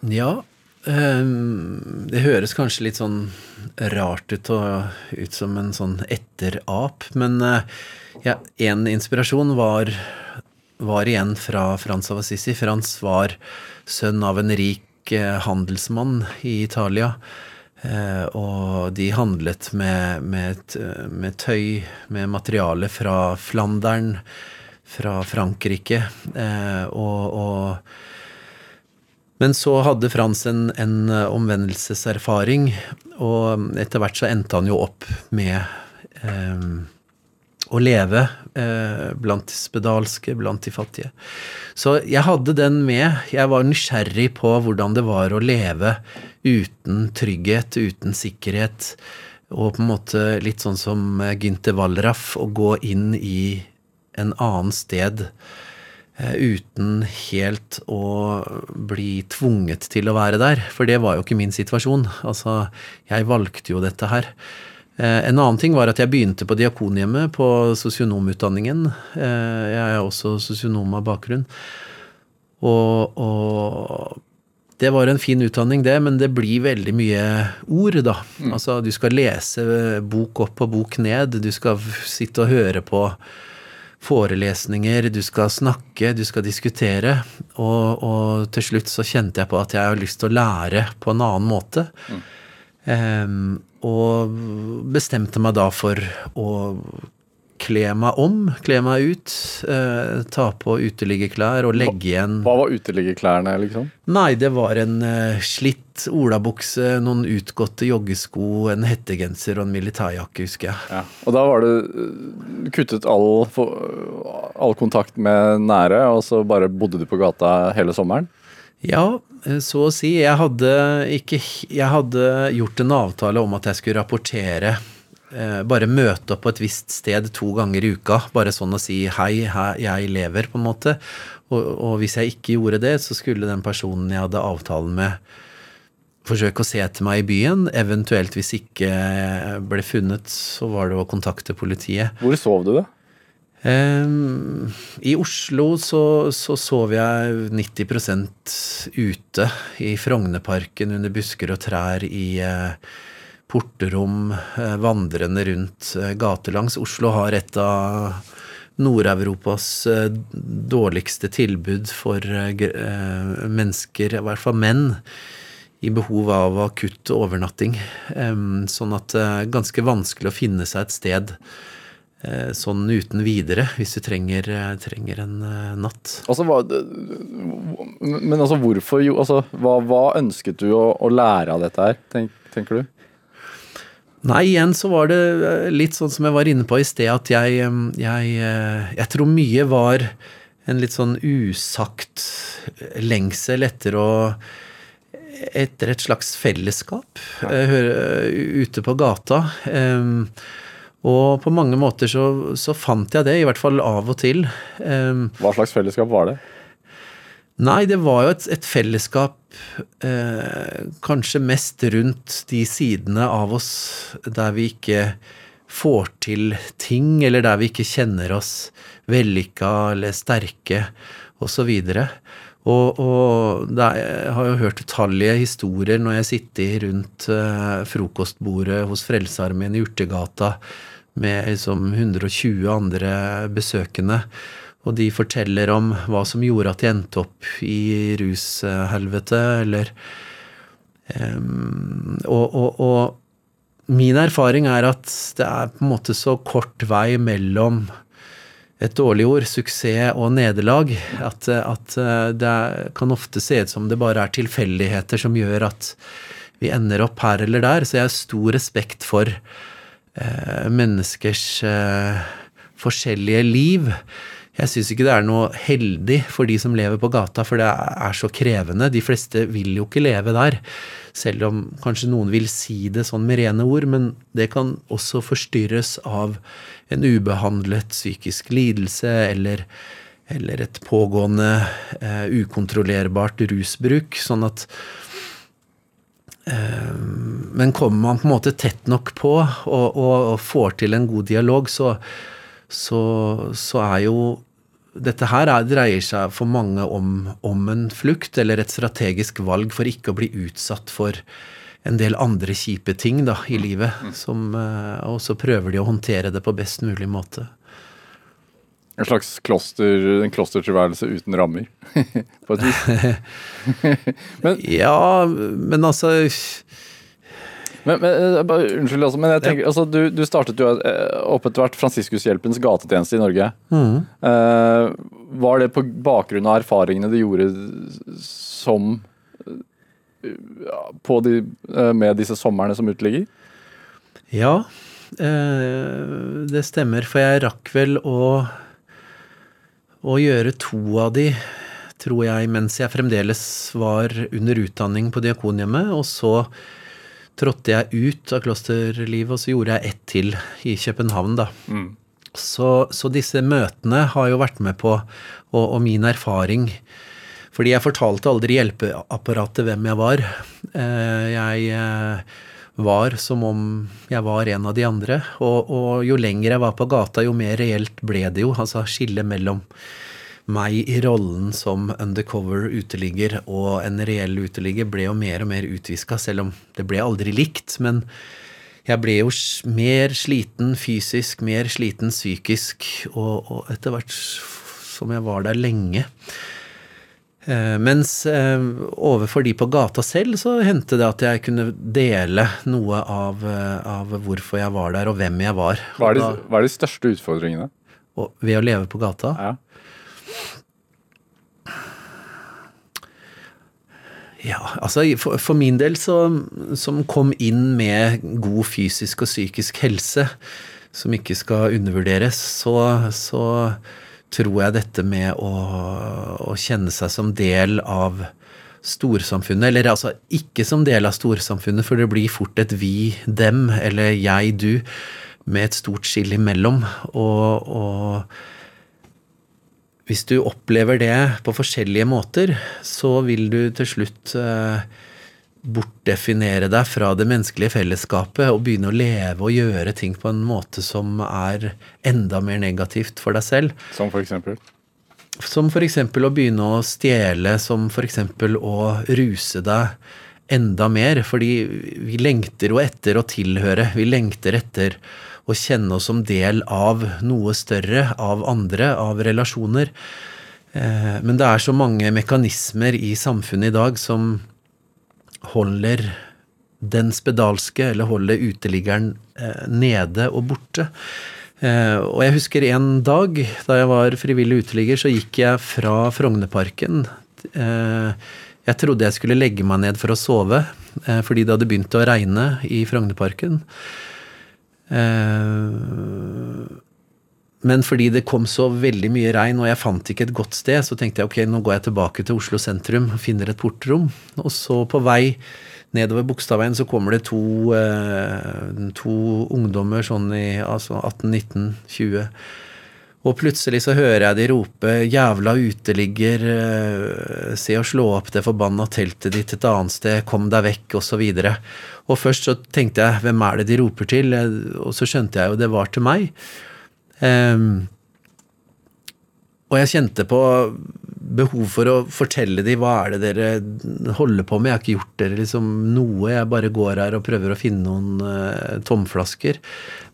Ja, det høres kanskje litt sånn rart ut og ut som en sånn etterap, men eh, ja, en inspirasjon var, var igjen fra Frans av Assisi. Frans var sønn av en rik eh, handelsmann i Italia. Eh, og de handlet med, med, med tøy, med materiale fra Flandern, fra Frankrike. Og, og men så hadde Frans en, en omvendelseserfaring, og etter hvert så endte han jo opp med eh, å leve eh, blant de spedalske, blant de fattige. Så jeg hadde den med. Jeg var nysgjerrig på hvordan det var å leve uten trygghet, uten sikkerhet, og på en måte litt sånn som Gynter Wallraff, å gå inn i en annen sted eh, uten helt å bli tvunget til å være der, for det var jo ikke min situasjon. Altså, jeg valgte jo dette her. Eh, En annen ting var at jeg begynte på Diakonhjemmet, på sosionomutdanningen. Eh, Jeg er også sosionom av bakgrunn. Og, og det var en fin utdanning, det, men det blir veldig mye ord, da. Altså, du skal lese bok opp og bok ned, du skal sitte og høre på forelesninger, du skal snakke, du skal diskutere. Og, og til slutt så kjente jeg på at jeg har lyst til å lære på en annen måte. Em, og bestemte meg da for å kle meg om, kle meg ut, eh, ta på uteliggerklær og legge igjen Hva var uteliggerklærne, liksom? Nei, det var en eh, slitt olabukse, noen utgåtte joggesko, en hettegenser og en militærjakke, husker jeg. Ja. Og da var det du kuttet all, all kontakt med nære, og så bare bodde du på gata hele sommeren? Ja, eh, så å si. Jeg hadde, ikke, jeg hadde gjort en avtale om at jeg skulle rapportere. Eh, bare møte opp på et visst sted to ganger i uka. Bare sånn å si hei, hei jeg lever, på en måte. Og, og, hvis jeg ikke gjorde det, så skulle den personen jeg hadde avtalen med, forsøke å se etter meg i byen. Eventuelt hvis ikke ble funnet, så var det å kontakte politiet. Hvor sov du, da? Um, I Oslo så, så, sov jeg 90% ute i Frognerparken under busker og trær i uh, porterom, uh, vandrende rundt uh, gatelangs. Oslo har et av Nord-Europas dårligste tilbud for mennesker, i hvert fall menn, i behov av akutt overnatting. Sånn at det er ganske vanskelig å finne seg et sted Eh, sånn uten videre, hvis du trenger, eh, trenger en eh, natt. Altså, hva, men altså, hvorfor jo altså, hva, hva, ønsket du å, å, lære av dette her, tenk, tenker du? Nei, igjen så var det litt sånn som jeg var inne på i sted, at jeg, jeg, jeg tror mye var en litt sånn usagt lengsel etter å Etter et slags fellesskap ja. ute på gata. Og på mange måter så, så, fant jeg det, i hvert fall av og til. Hva slags fellesskap var det? Nei, det var jo et, et fellesskap eh, kanskje mest rundt de sidene av oss der vi ikke får til ting, eller der vi ikke kjenner oss vellykka eller sterke, osv. Og, og er, jeg har jo hørt utallige historier når jeg sitter rundt eh, frokostbordet hos Frelsesarmeen i Urtegata med liksom 120 andre besøkende. Og de forteller om hva som gjorde at de endte opp i rushelvete, eller um, og, og, og, min erfaring er at det er på en måte så kort vei mellom et dårlig ord, suksess og nederlag, at, at det kan ofte se ut som det bare er tilfeldigheter som gjør at vi ender opp her eller der. Så jeg har stor respekt for Eh, menneskers eh, forskjellige liv. Jeg syns ikke det er noe heldig for de som lever på gata, for det er så krevende. De fleste vil jo ikke leve der, selv om kanskje noen vil si det sånn med rene ord, men det kan også forstyrres av en ubehandlet psykisk lidelse eller, eller et pågående uh, ukontrollerbart rusbruk. Sånn at Eh, men kommer man på en måte tett nok på og, og, og får til en god dialog, så, så, så er jo dette her er, dreier seg for mange om, om, en flukt eller et strategisk valg for ikke å bli utsatt for en del andre kjipe ting da, i livet. Mm. Som, eh, og så prøver de å håndtere det på best mulig måte. En slags kloster, en klostertilværelse uten rammer, [laughs] på et vis. [laughs] [laughs] men, ja, men altså men, men, eh, bare, unnskyld, altså, men jeg tenker, altså, du, du, startet jo eh, opp etter hvert Fransiskushjelpens gatetjeneste i Norge. Mm. Uh, var det på bakgrunn av erfaringene du gjorde som de, med disse somrene som uteligger? Ja, uh, det stemmer. For jeg rakk vel å å gjøre to av de, tror jeg, mens jeg fremdeles var under utdanning på Diakonhjemmet. Og så trådte jeg ut av klosterlivet, og så gjorde jeg ett til i København, da. Mm. Så, så, disse møtene har jo vært med på, og, og, min erfaring Fordi jeg fortalte aldri hjelpeapparatet hvem jeg var. Eh, jeg eh, var som om jeg var en av de andre. Og, og, jo lenger jeg var på gata, jo mer reelt ble det jo. Altså skillet mellom meg i rollen som undercover uteligger og en reell uteligger ble jo mer og mer utviska, selv om det ble aldri likt. Men jeg ble jo mer sliten fysisk, mer sliten psykisk, og, og etter hvert som jeg var der lenge, Eh, mens eh, overfor de på gata selv så hendte det at jeg kunne dele noe av, eh, av hvorfor jeg var der, og hvem jeg var. Hva er de, hva er de største utfordringene? ved å leve på gata? Ja. Ja, altså for, for, min del, så, som kom inn med god fysisk og psykisk helse, som ikke skal undervurderes, så, så tror jeg dette med å, å, kjenne seg som del av storsamfunnet, eller altså ikke som del av storsamfunnet, for det blir fort et vi, dem, eller jeg, du, med et stort skill imellom. Og, og hvis du opplever det på forskjellige måter, så vil du til slutt eh, bortdefinere deg fra det menneskelige fellesskapet og begynne å leve og gjøre ting på en måte som er enda mer negativt for deg selv. Som for eksempel? Som f.eks. å begynne å stjele, som f.eks. å ruse deg enda mer. Fordi vi lengter jo etter å tilhøre. Vi lengter etter å kjenne oss som del av noe større, av andre, av relasjoner. Eh, men det er så mange mekanismer i samfunnet i dag som holder den spedalske, eller holder uteliggeren eh, nede og borte. Eh, og jeg husker en dag da jeg var frivillig uteligger, så gikk jeg fra Frognerparken. Jeg trodde jeg skulle legge meg ned for å sove, fordi det hadde begynt å regne i Frognerparken. Men fordi det kom så veldig mye regn, og jeg fant ikke et godt sted, så tenkte jeg ok, nå går jeg tilbake til Oslo sentrum og finner et portrom. Og så på vei nedover Bogstadveien så kommer det to, eh, to ungdommer sånn i altså 18-19-20. Og plutselig så hører jeg de rope 'jævla uteligger', eh, 'se å slå opp det forbanna teltet ditt et annet sted', 'kom deg vekk', osv. Og, og først så tenkte jeg 'hvem er det de roper til', og så skjønte jeg jo det var til meg. Um, og jeg kjente på behov for å fortelle dem hva er det dere holder på med. Jeg har ikke gjort dere liksom noe, jeg bare går her og prøver å finne noen uh, tomflasker.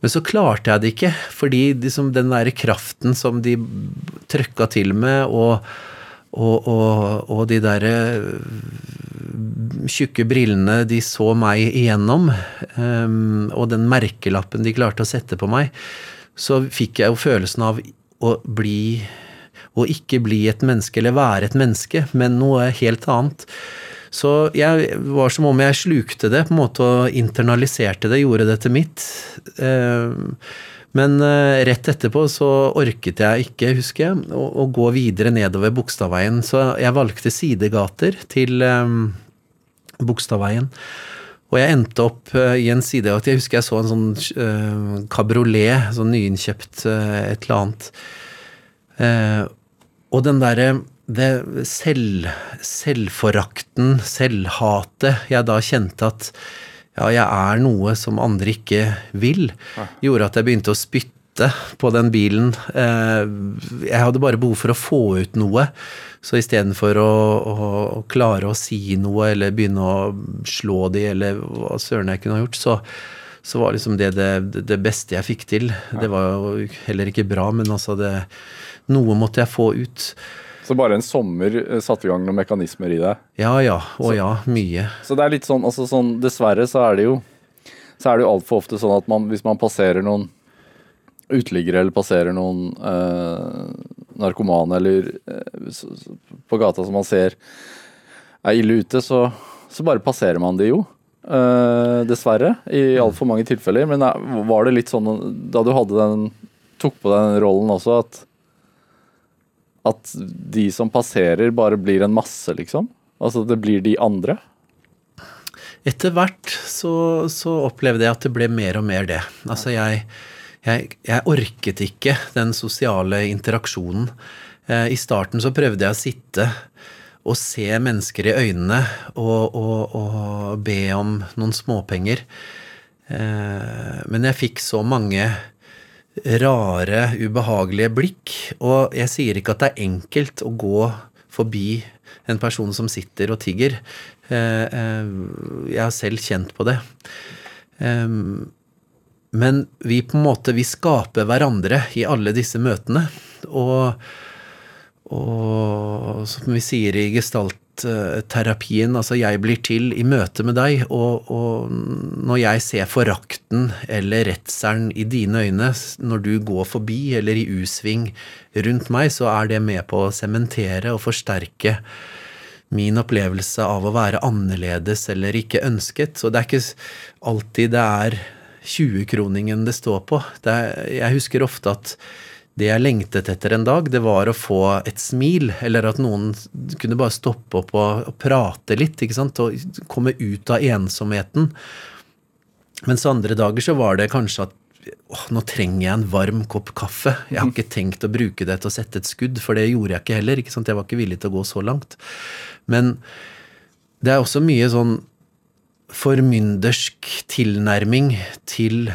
Men så klarte jeg det ikke, fordi liksom, den derre kraften som de trøkka til med, og, og, og, og de derre tjukke brillene de så meg igjennom, um, og den merkelappen de klarte å sette på meg, så fikk jeg jo følelsen av å bli å ikke bli et menneske eller være et menneske, men noe helt annet. Så jeg var som om jeg slukte det på en måte og internaliserte det, gjorde det til mitt. Eh, men eh, rett etterpå så orket jeg ikke, husker jeg, å, gå videre nedover Bogstadveien. Så jeg valgte sidegater til eh, Bogstadveien. Og jeg endte opp i en sidegate Jeg husker jeg så en sånn kabriolet, sånn nyinnkjøpt et eller annet. Og den derre det selv, selvforakten, selvhatet jeg da kjente at ja, jeg er noe som andre ikke vil, gjorde at jeg begynte å spytte på den bilen. Eh, jeg hadde bare behov for å få ut noe. Så istedenfor å, å, å klare å si noe eller begynne å slå de eller hva søren jeg kunne ha gjort, så, så var liksom det, det det, beste jeg fikk til. Det var jo heller ikke bra, men altså det noe måtte jeg få ut. Så bare en sommer eh, satte i gang noen mekanismer i deg? Ja ja, og ja, mye. Så det er litt sånn, altså sånn Dessverre så er det jo så er det jo altfor ofte sånn at man, hvis man passerer noen uteliggere eller passerer noen øh, narkomane eller eh, på gata som man ser er ille ute, så, så bare passerer man de jo. Eh, dessverre, i altfor mange tilfeller. Men eh, var det litt sånn da du hadde den tok på deg den rollen også, at at de som passerer, bare blir en masse, liksom? Altså det blir de andre? Etter hvert så, så opplevde jeg at det ble mer og mer det. Altså jeg, jeg, jeg orket ikke den sosiale interaksjonen. Uh, I starten så prøvde jeg å sitte og se mennesker i øynene og, og, og be om noen småpenger. Eh, men jeg fikk så mange rare, ubehagelige blikk. Og jeg sier ikke at det er enkelt å gå forbi en person som sitter og tigger. Eh, eh, jeg har selv kjent på det. Men vi på en måte, vi skaper hverandre i alle disse møtene. Og, og som vi sier i gestaltterapien, altså jeg blir til i møte med deg, og, og, når jeg ser forakten eller redselen i dine øyne når du går forbi eller i U-sving rundt meg, så er det med på å sementere og forsterke min opplevelse av å være annerledes eller ikke ønsket. Så det er ikke alltid det er 20-kroningen det står på. Det er, jeg husker ofte at det jeg lengtet etter en dag, det var å få et smil, eller at noen kunne bare stoppe opp og, og prate litt, ikke sant, og komme ut av ensomheten. Mens andre dager så var det kanskje at åh, nå trenger jeg en varm kopp kaffe. Jeg har [laughs] ikke tenkt å bruke det til å sette et skudd, for det gjorde jeg ikke heller. ikke sant? Jeg var ikke villig til å gå så langt. Men det er også mye sånn formyndersk tilnærming til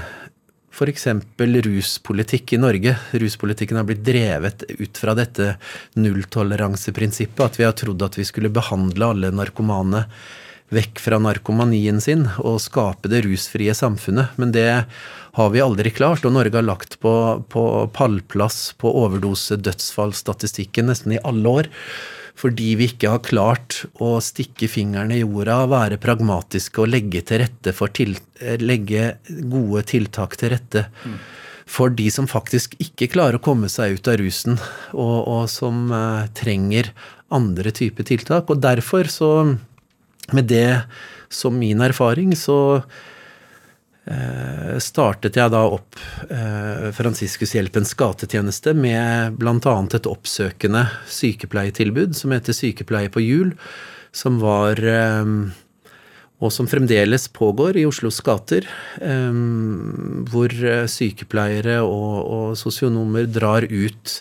f.eks. ruspolitikk i Norge. Ruspolitikken har blitt drevet ut fra dette nulltoleranseprinsippet. At vi har trodd at vi skulle behandle alle narkomane vekk fra narkomanien sin og skape det rusfrie samfunnet. Men det har vi aldri klart, og Norge har lagt på, på pallplass på overdose-dødsfallsstatistikken nesten i alle år fordi vi ikke har klart å stikke fingeren i jorda, være pragmatiske og legge, til til, legge gode tiltak til rette mm. for de som faktisk ikke klarer å komme seg ut av rusen, og, og som uh, trenger andre typer tiltak. Og derfor så, med det som min erfaring, så Eh, startet jeg da opp eh, Fransiskushjelpens gatetjeneste med bl.a. et oppsøkende sykepleietilbud som heter Sykepleie på hjul, som var eh, og som fremdeles pågår i Oslos gater, hvor sykepleiere og, og sosionomer drar ut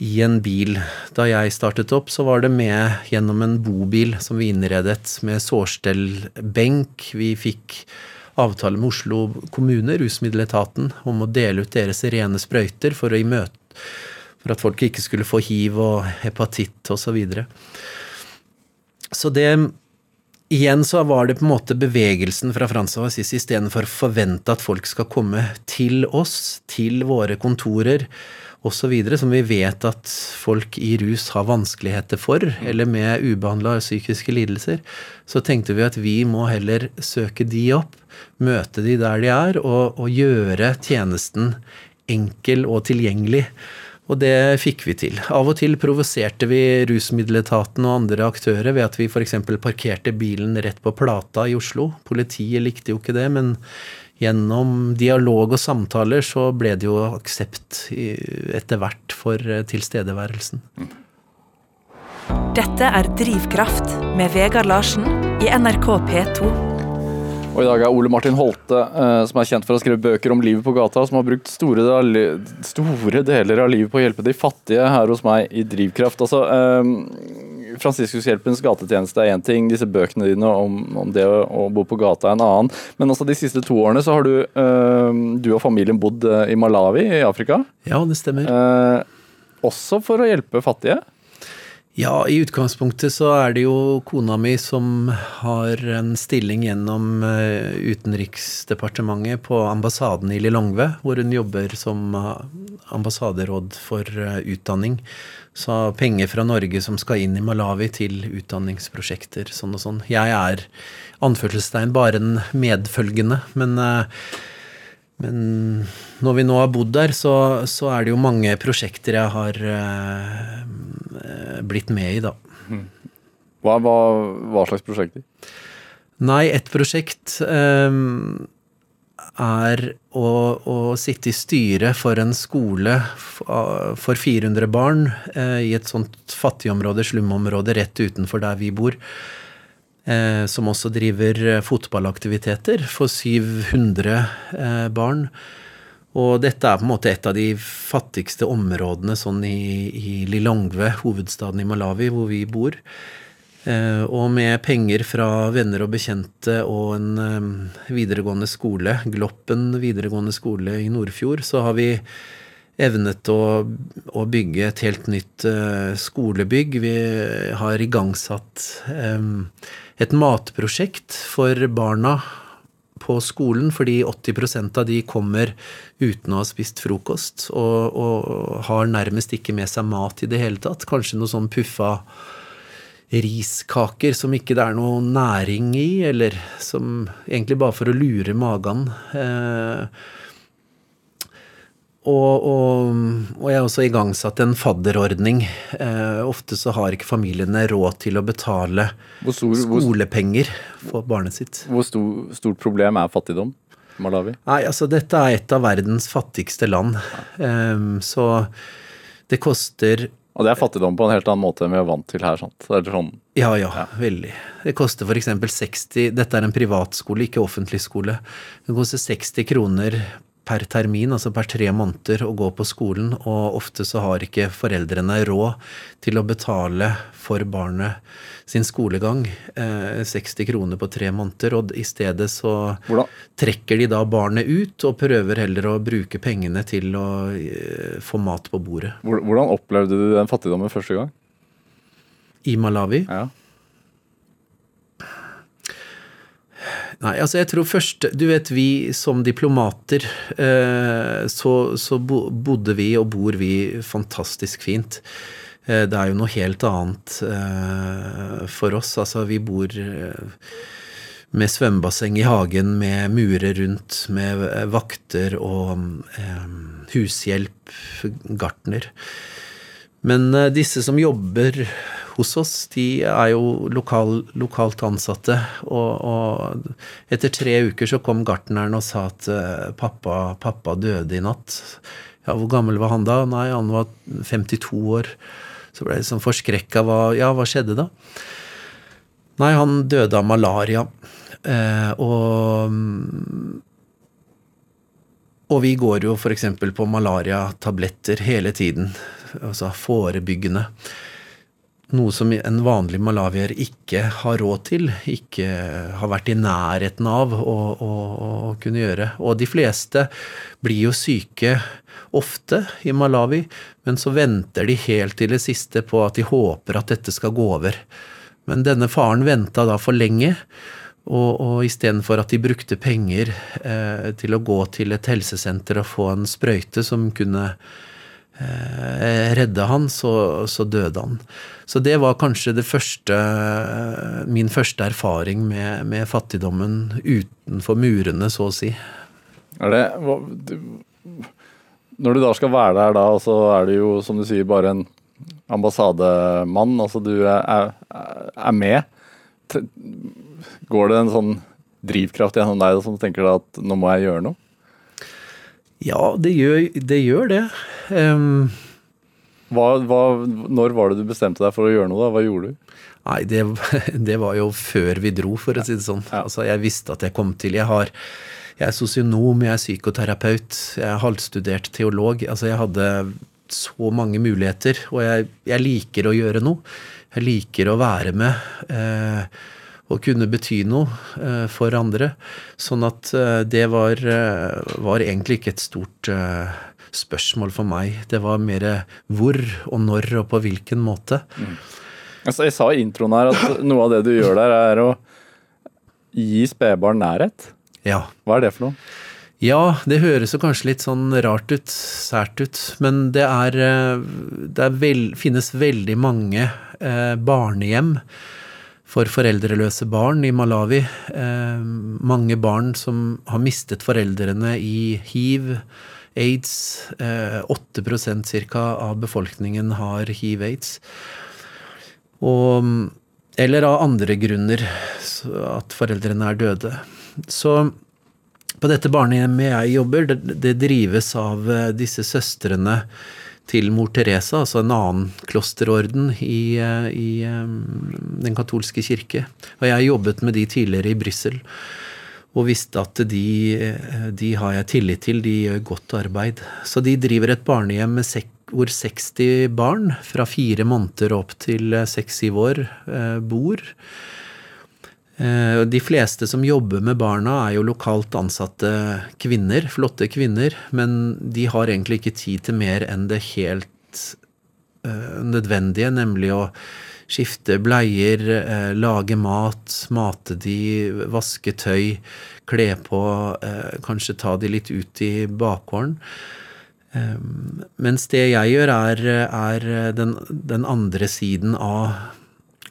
i en bil. Da jeg startet opp, så var det med gjennom en bobil som vi innredet med sårstellbenk. Vi fikk avtale med Oslo kommune, rusmiddeletaten, om å dele ut deres rene sprøyter for, for at folk ikke skulle få hiv og hepatitt osv. Så, videre. så det Igjen så var det på en måte bevegelsen fra Frans av Assisi istedenfor å forvente at folk skal komme til oss, til våre kontorer osv., som vi vet at folk i rus har vanskeligheter for, eller med ubehandla psykiske lidelser, så tenkte vi at vi må heller søke de opp møte de der de er, og, og gjøre tjenesten enkel og tilgjengelig. Og det fikk vi til. Av og til provoserte vi rusmiddeletaten og andre aktører ved at vi f.eks. parkerte bilen rett på Plata i Oslo. Politiet likte jo ikke det, men gjennom dialog og samtaler så ble det jo aksept etter hvert for eh, tilstedeværelsen. Dette er Drivkraft med Vegard Larsen i NRK P2. Og i dag er Ole Martin Holte, eh, som er kjent for å skrive bøker om livet på gata, som har brukt store, store deler av livet på å hjelpe de fattige her hos meg i Drivkraft. Altså, eh, Fransiskushjelpens gatetjeneste er én ting, disse bøkene dine om, om det å, å, bo på gata er en annen. Men også de siste to årene så har du, øh, du og familien bodd i Malawi i Afrika. Ja, det stemmer. også for å hjelpe fattige? Ja, i utgangspunktet så er det jo kona mi som har en stilling gjennom eh, Utenriksdepartementet på ambassaden i Lilongve, hvor hun jobber som eh, ambassaderåd for eh, utdanning. Så penger fra Norge som skal inn i Malawi til utdanningsprosjekter, sånn og sånn. Jeg er anførselstegn bare en medfølgende, men men når vi nå har bodd der, så, så, er det jo mange prosjekter jeg har eh, blitt med i, da. Hva, hva, hva, slags prosjekter? Nei, et prosjekt eh, er å, å, sitte i styret for en skole for 400 barn eh, i et sånt fattigområde, slumområde, rett utenfor der vi bor. Eh, som også driver eh, fotballaktiviteter for 700 eh, barn. Og dette er på en måte et av de fattigste områdene sånn i, i Lilongwe, hovedstaden i Malawi, hvor vi bor. og med penger fra venner og bekjente og en videregående skole, Gloppen videregående skole i Nordfjord, så har vi evnet å, å bygge et helt nytt skolebygg. Vi har igangsatt et matprosjekt for barna på skolen, fordi 80% av de kommer uten å ha spist frokost, og, og, har nærmest ikke med seg mat i det hele tatt. Kanskje noe sånn puffa riskaker som ikke det er noe næring i, eller som egentlig bare for å lure magen. Eh, og, og, og, jeg har også igangsatt en fadderordning. Eh, ofte så har ikke familiene råd til å betale stor, skolepenger for barnet sitt. Hvor stor, stort problem er fattigdom? Malawi? Nei, altså dette er et av verdens fattigste land. Eh, så det koster Og det er fattigdom på en helt annen måte enn vi er vant til her. sant? Sånn, Ja, ja, veldig. Det koster f.eks. 60 Dette er en privatskole, ikke offentlig skole. Det koster 60 kroner per termin, altså per tre måneder, å gå på skolen, og ofte så har ikke foreldrene råd til å betale for barnet sin skolegang. Eh, 60 kroner på tre måneder, og i stedet så Hvordan- trekker de da barnet ut, og prøver heller å bruke pengene til å eh, få mat på bordet. hvordan opplevde du den fattigdommen første gang? I Malawi Ja. Nei, altså jeg tror først Du vet, vi som diplomater, eh, så, så bodde vi og bor vi fantastisk fint. Eh, det er jo noe helt annet eh, for oss. Altså, vi bor med svømmebasseng i hagen, med murer rundt, med vakter og hushjelp, gartner. Men disse som jobber hos oss, de er jo lokal, lokalt ansatte. Og, og etter tre uker så kom gartneren og sa at eh, pappa, pappa døde i natt. Ja, hvor gammel var han da? Nei, han var 52 år. Så ble jeg liksom forskrekka. Hva, ja, hva skjedde da? Nei, han døde av malaria. Eh, og og vi går jo f.eks. på malariatabletter hele tiden, altså forebyggende. Noe som en vanlig malawier ikke har råd til, ikke har vært i nærheten av å, å, å kunne gjøre. Og de fleste blir jo syke ofte i Malawi, men så venter de helt til det siste på at de håper at dette skal gå over. Men denne faren venta da for lenge. Og, og istedenfor at de brukte penger eh, til å gå til et helsesenter og få en sprøyte som kunne redde han, så, så, døde han. Så det var kanskje det første, min første erfaring med, med fattigdommen utenfor murene, så å si. Er det, hva, du, når du da skal være der da, så er du jo, som du sier, bare en ambassademann. Altså du er, er med. Går det en sånn drivkraft gjennom deg som tenker at nå må jeg gjøre noe? Ja, det gjør det. Gjør det. Um, hva, hva, når var det du bestemte deg for å gjøre noe? da? Hva gjorde du? Nei, det, [laughs] det var jo før vi dro, for å si det sånn. Ja. Altså, jeg visste at jeg kom til Jeg, har, jeg er sosionom, jeg er psykoterapeut, jeg er halvstudert teolog. Altså, jeg hadde så mange muligheter, og jeg, jeg liker å gjøre noe. Jeg liker å være med. Eh, og kunne bety noe eh, for andre. Sånn at eh, det var, eh, var, egentlig ikke et stort spørsmål for meg. Det var mer hvor og når og på hvilken måte. Mm. Altså, jeg sa i introen her at [clears throat] noe av det du gjør der, er å gi spedbarn nærhet. Ja. Hva er det for noe? Ja, det høres jo kanskje litt sånn rart ut, sært ut, men det er Det er vel, finnes veldig mange eh, barnehjem for foreldreløse barn i Malawi. Eh, mange barn som har mistet foreldrene i hiv, aids. Eh, 8% ca. av befolkningen har hiv-aids. Eller av andre grunner, at foreldrene er døde. Så på dette barnehjemmet jeg jobber, det, det drives av disse søstrene til mor Teresa, altså en annen klosterorden i, i, den katolske kirke. Og jeg jobbet med de tidligere i Brussel og visste at de, de, har jeg tillit til, de gjør godt arbeid. Så de driver et barnehjem hvor 60 barn fra fire måneder opp til seks-syv år bor. De fleste som jobber med barna, er jo lokalt ansatte kvinner, flotte kvinner, men de har egentlig ikke tid til mer enn det helt nødvendige, nemlig å skifte bleier, lage mat, mate de, vaske tøy, kle på, kanskje ta de litt ut i bakgården. Mens det jeg gjør, er, er den, den andre siden av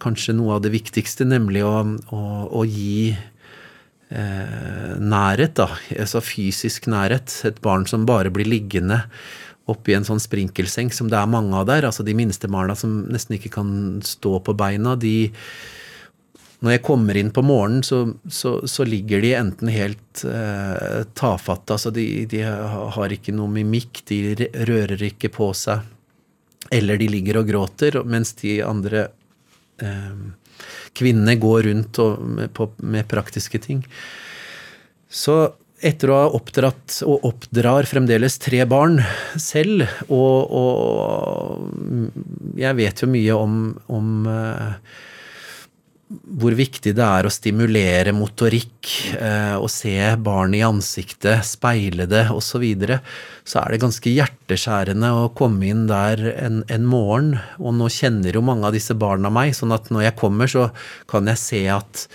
kanskje noe av det viktigste, nemlig å, å, å gi eh, nærhet, da. Altså fysisk nærhet. Et barn som bare blir liggende oppi en sånn sprinkelseng, som det er mange av der. Altså de minste barna som nesten ikke kan stå på beina, de når jeg kommer inn på morgenen, så, så, så ligger de enten helt eh, tafatte, altså de, de har ikke noe mimikk, de rører ikke på seg. Eller de ligger og gråter, mens de andre kvinnene går rundt med, på, med praktiske ting. Så etter å ha oppdratt og oppdrar fremdeles tre barn selv, og, og jeg vet jo mye om, om uh, hvor viktig det er å stimulere motorikk, eh, å se barn i ansiktet, speile det osv., så, videre, så er det ganske hjerteskjærende å komme inn der en, en, morgen. Og nå kjenner jo mange av disse barna meg, sånn at når jeg kommer, så kan jeg se at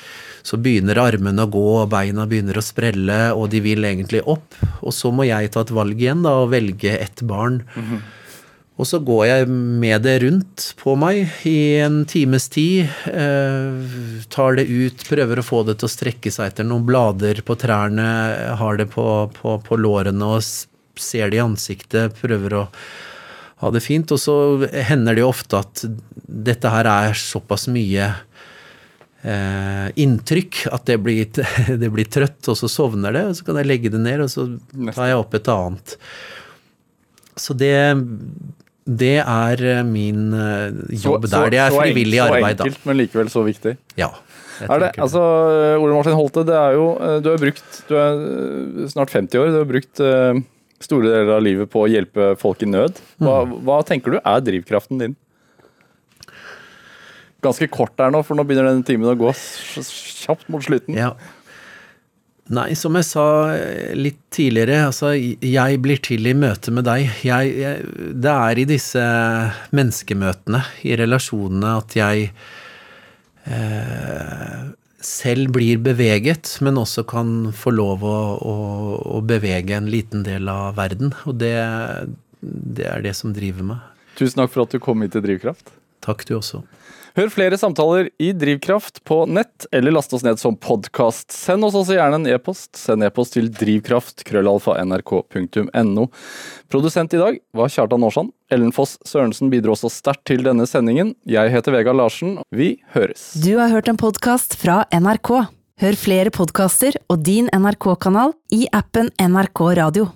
så begynner armene å gå, og beina begynner å sprelle, og de vil egentlig opp. Og så må jeg ta et valg igjen, da, og velge ett barn. Mm -hmm. Og så går jeg med det rundt på meg i en times tid. Eh, tar det ut, prøver å få det til å strekke seg etter noen blader på trærne. Har det på, på, på lårene og ser det i ansiktet. Prøver å ha det fint. Og så hender det jo ofte at dette her er såpass mye eh, inntrykk at det blir, [laughs] det blir trøtt, og så sovner det. Og så kan jeg legge det ned, og så tar jeg opp et annet. Så det det er eh, min eh, jobb så, der. Det er frivillig så, arbeid. Så enkelt, men likevel så viktig. Ja. Er det, altså, Ole Martin Holte, det er jo, eh, du har brukt Du er snart 50 år. Du har brukt store deler av livet på å hjelpe folk i nød. Hva, mm. hva tenker du er drivkraften din? Ganske kort der nå, for nå begynner denne timen å gå kjapt mot slutten. Ja. Nei, som jeg sa eh, litt tidligere, altså jeg blir til i møte med deg. Jeg, jeg, det er i disse menneskemøtene, i relasjonene, at jeg eh, selv blir beveget, men også kan få lov å, å, å, bevege en liten del av verden. Og det, det er det som driver meg. Tusen takk for at du kom hit til Drivkraft. Takk, du også. Hør flere samtaler i Drivkraft på nett, eller last oss ned som podkast. Send oss også gjerne en e-post. Send e-post til drivkraft-nrk.no. Produsent i dag var Kjartan Aarsand. Ellen Foss Sørensen bidro også sterkt til denne sendingen. Jeg heter Vegard Larsen. Vi høres. Du har hørt en podkast fra NRK. Hør flere podkaster og din NRK-kanal i appen NRK Radio.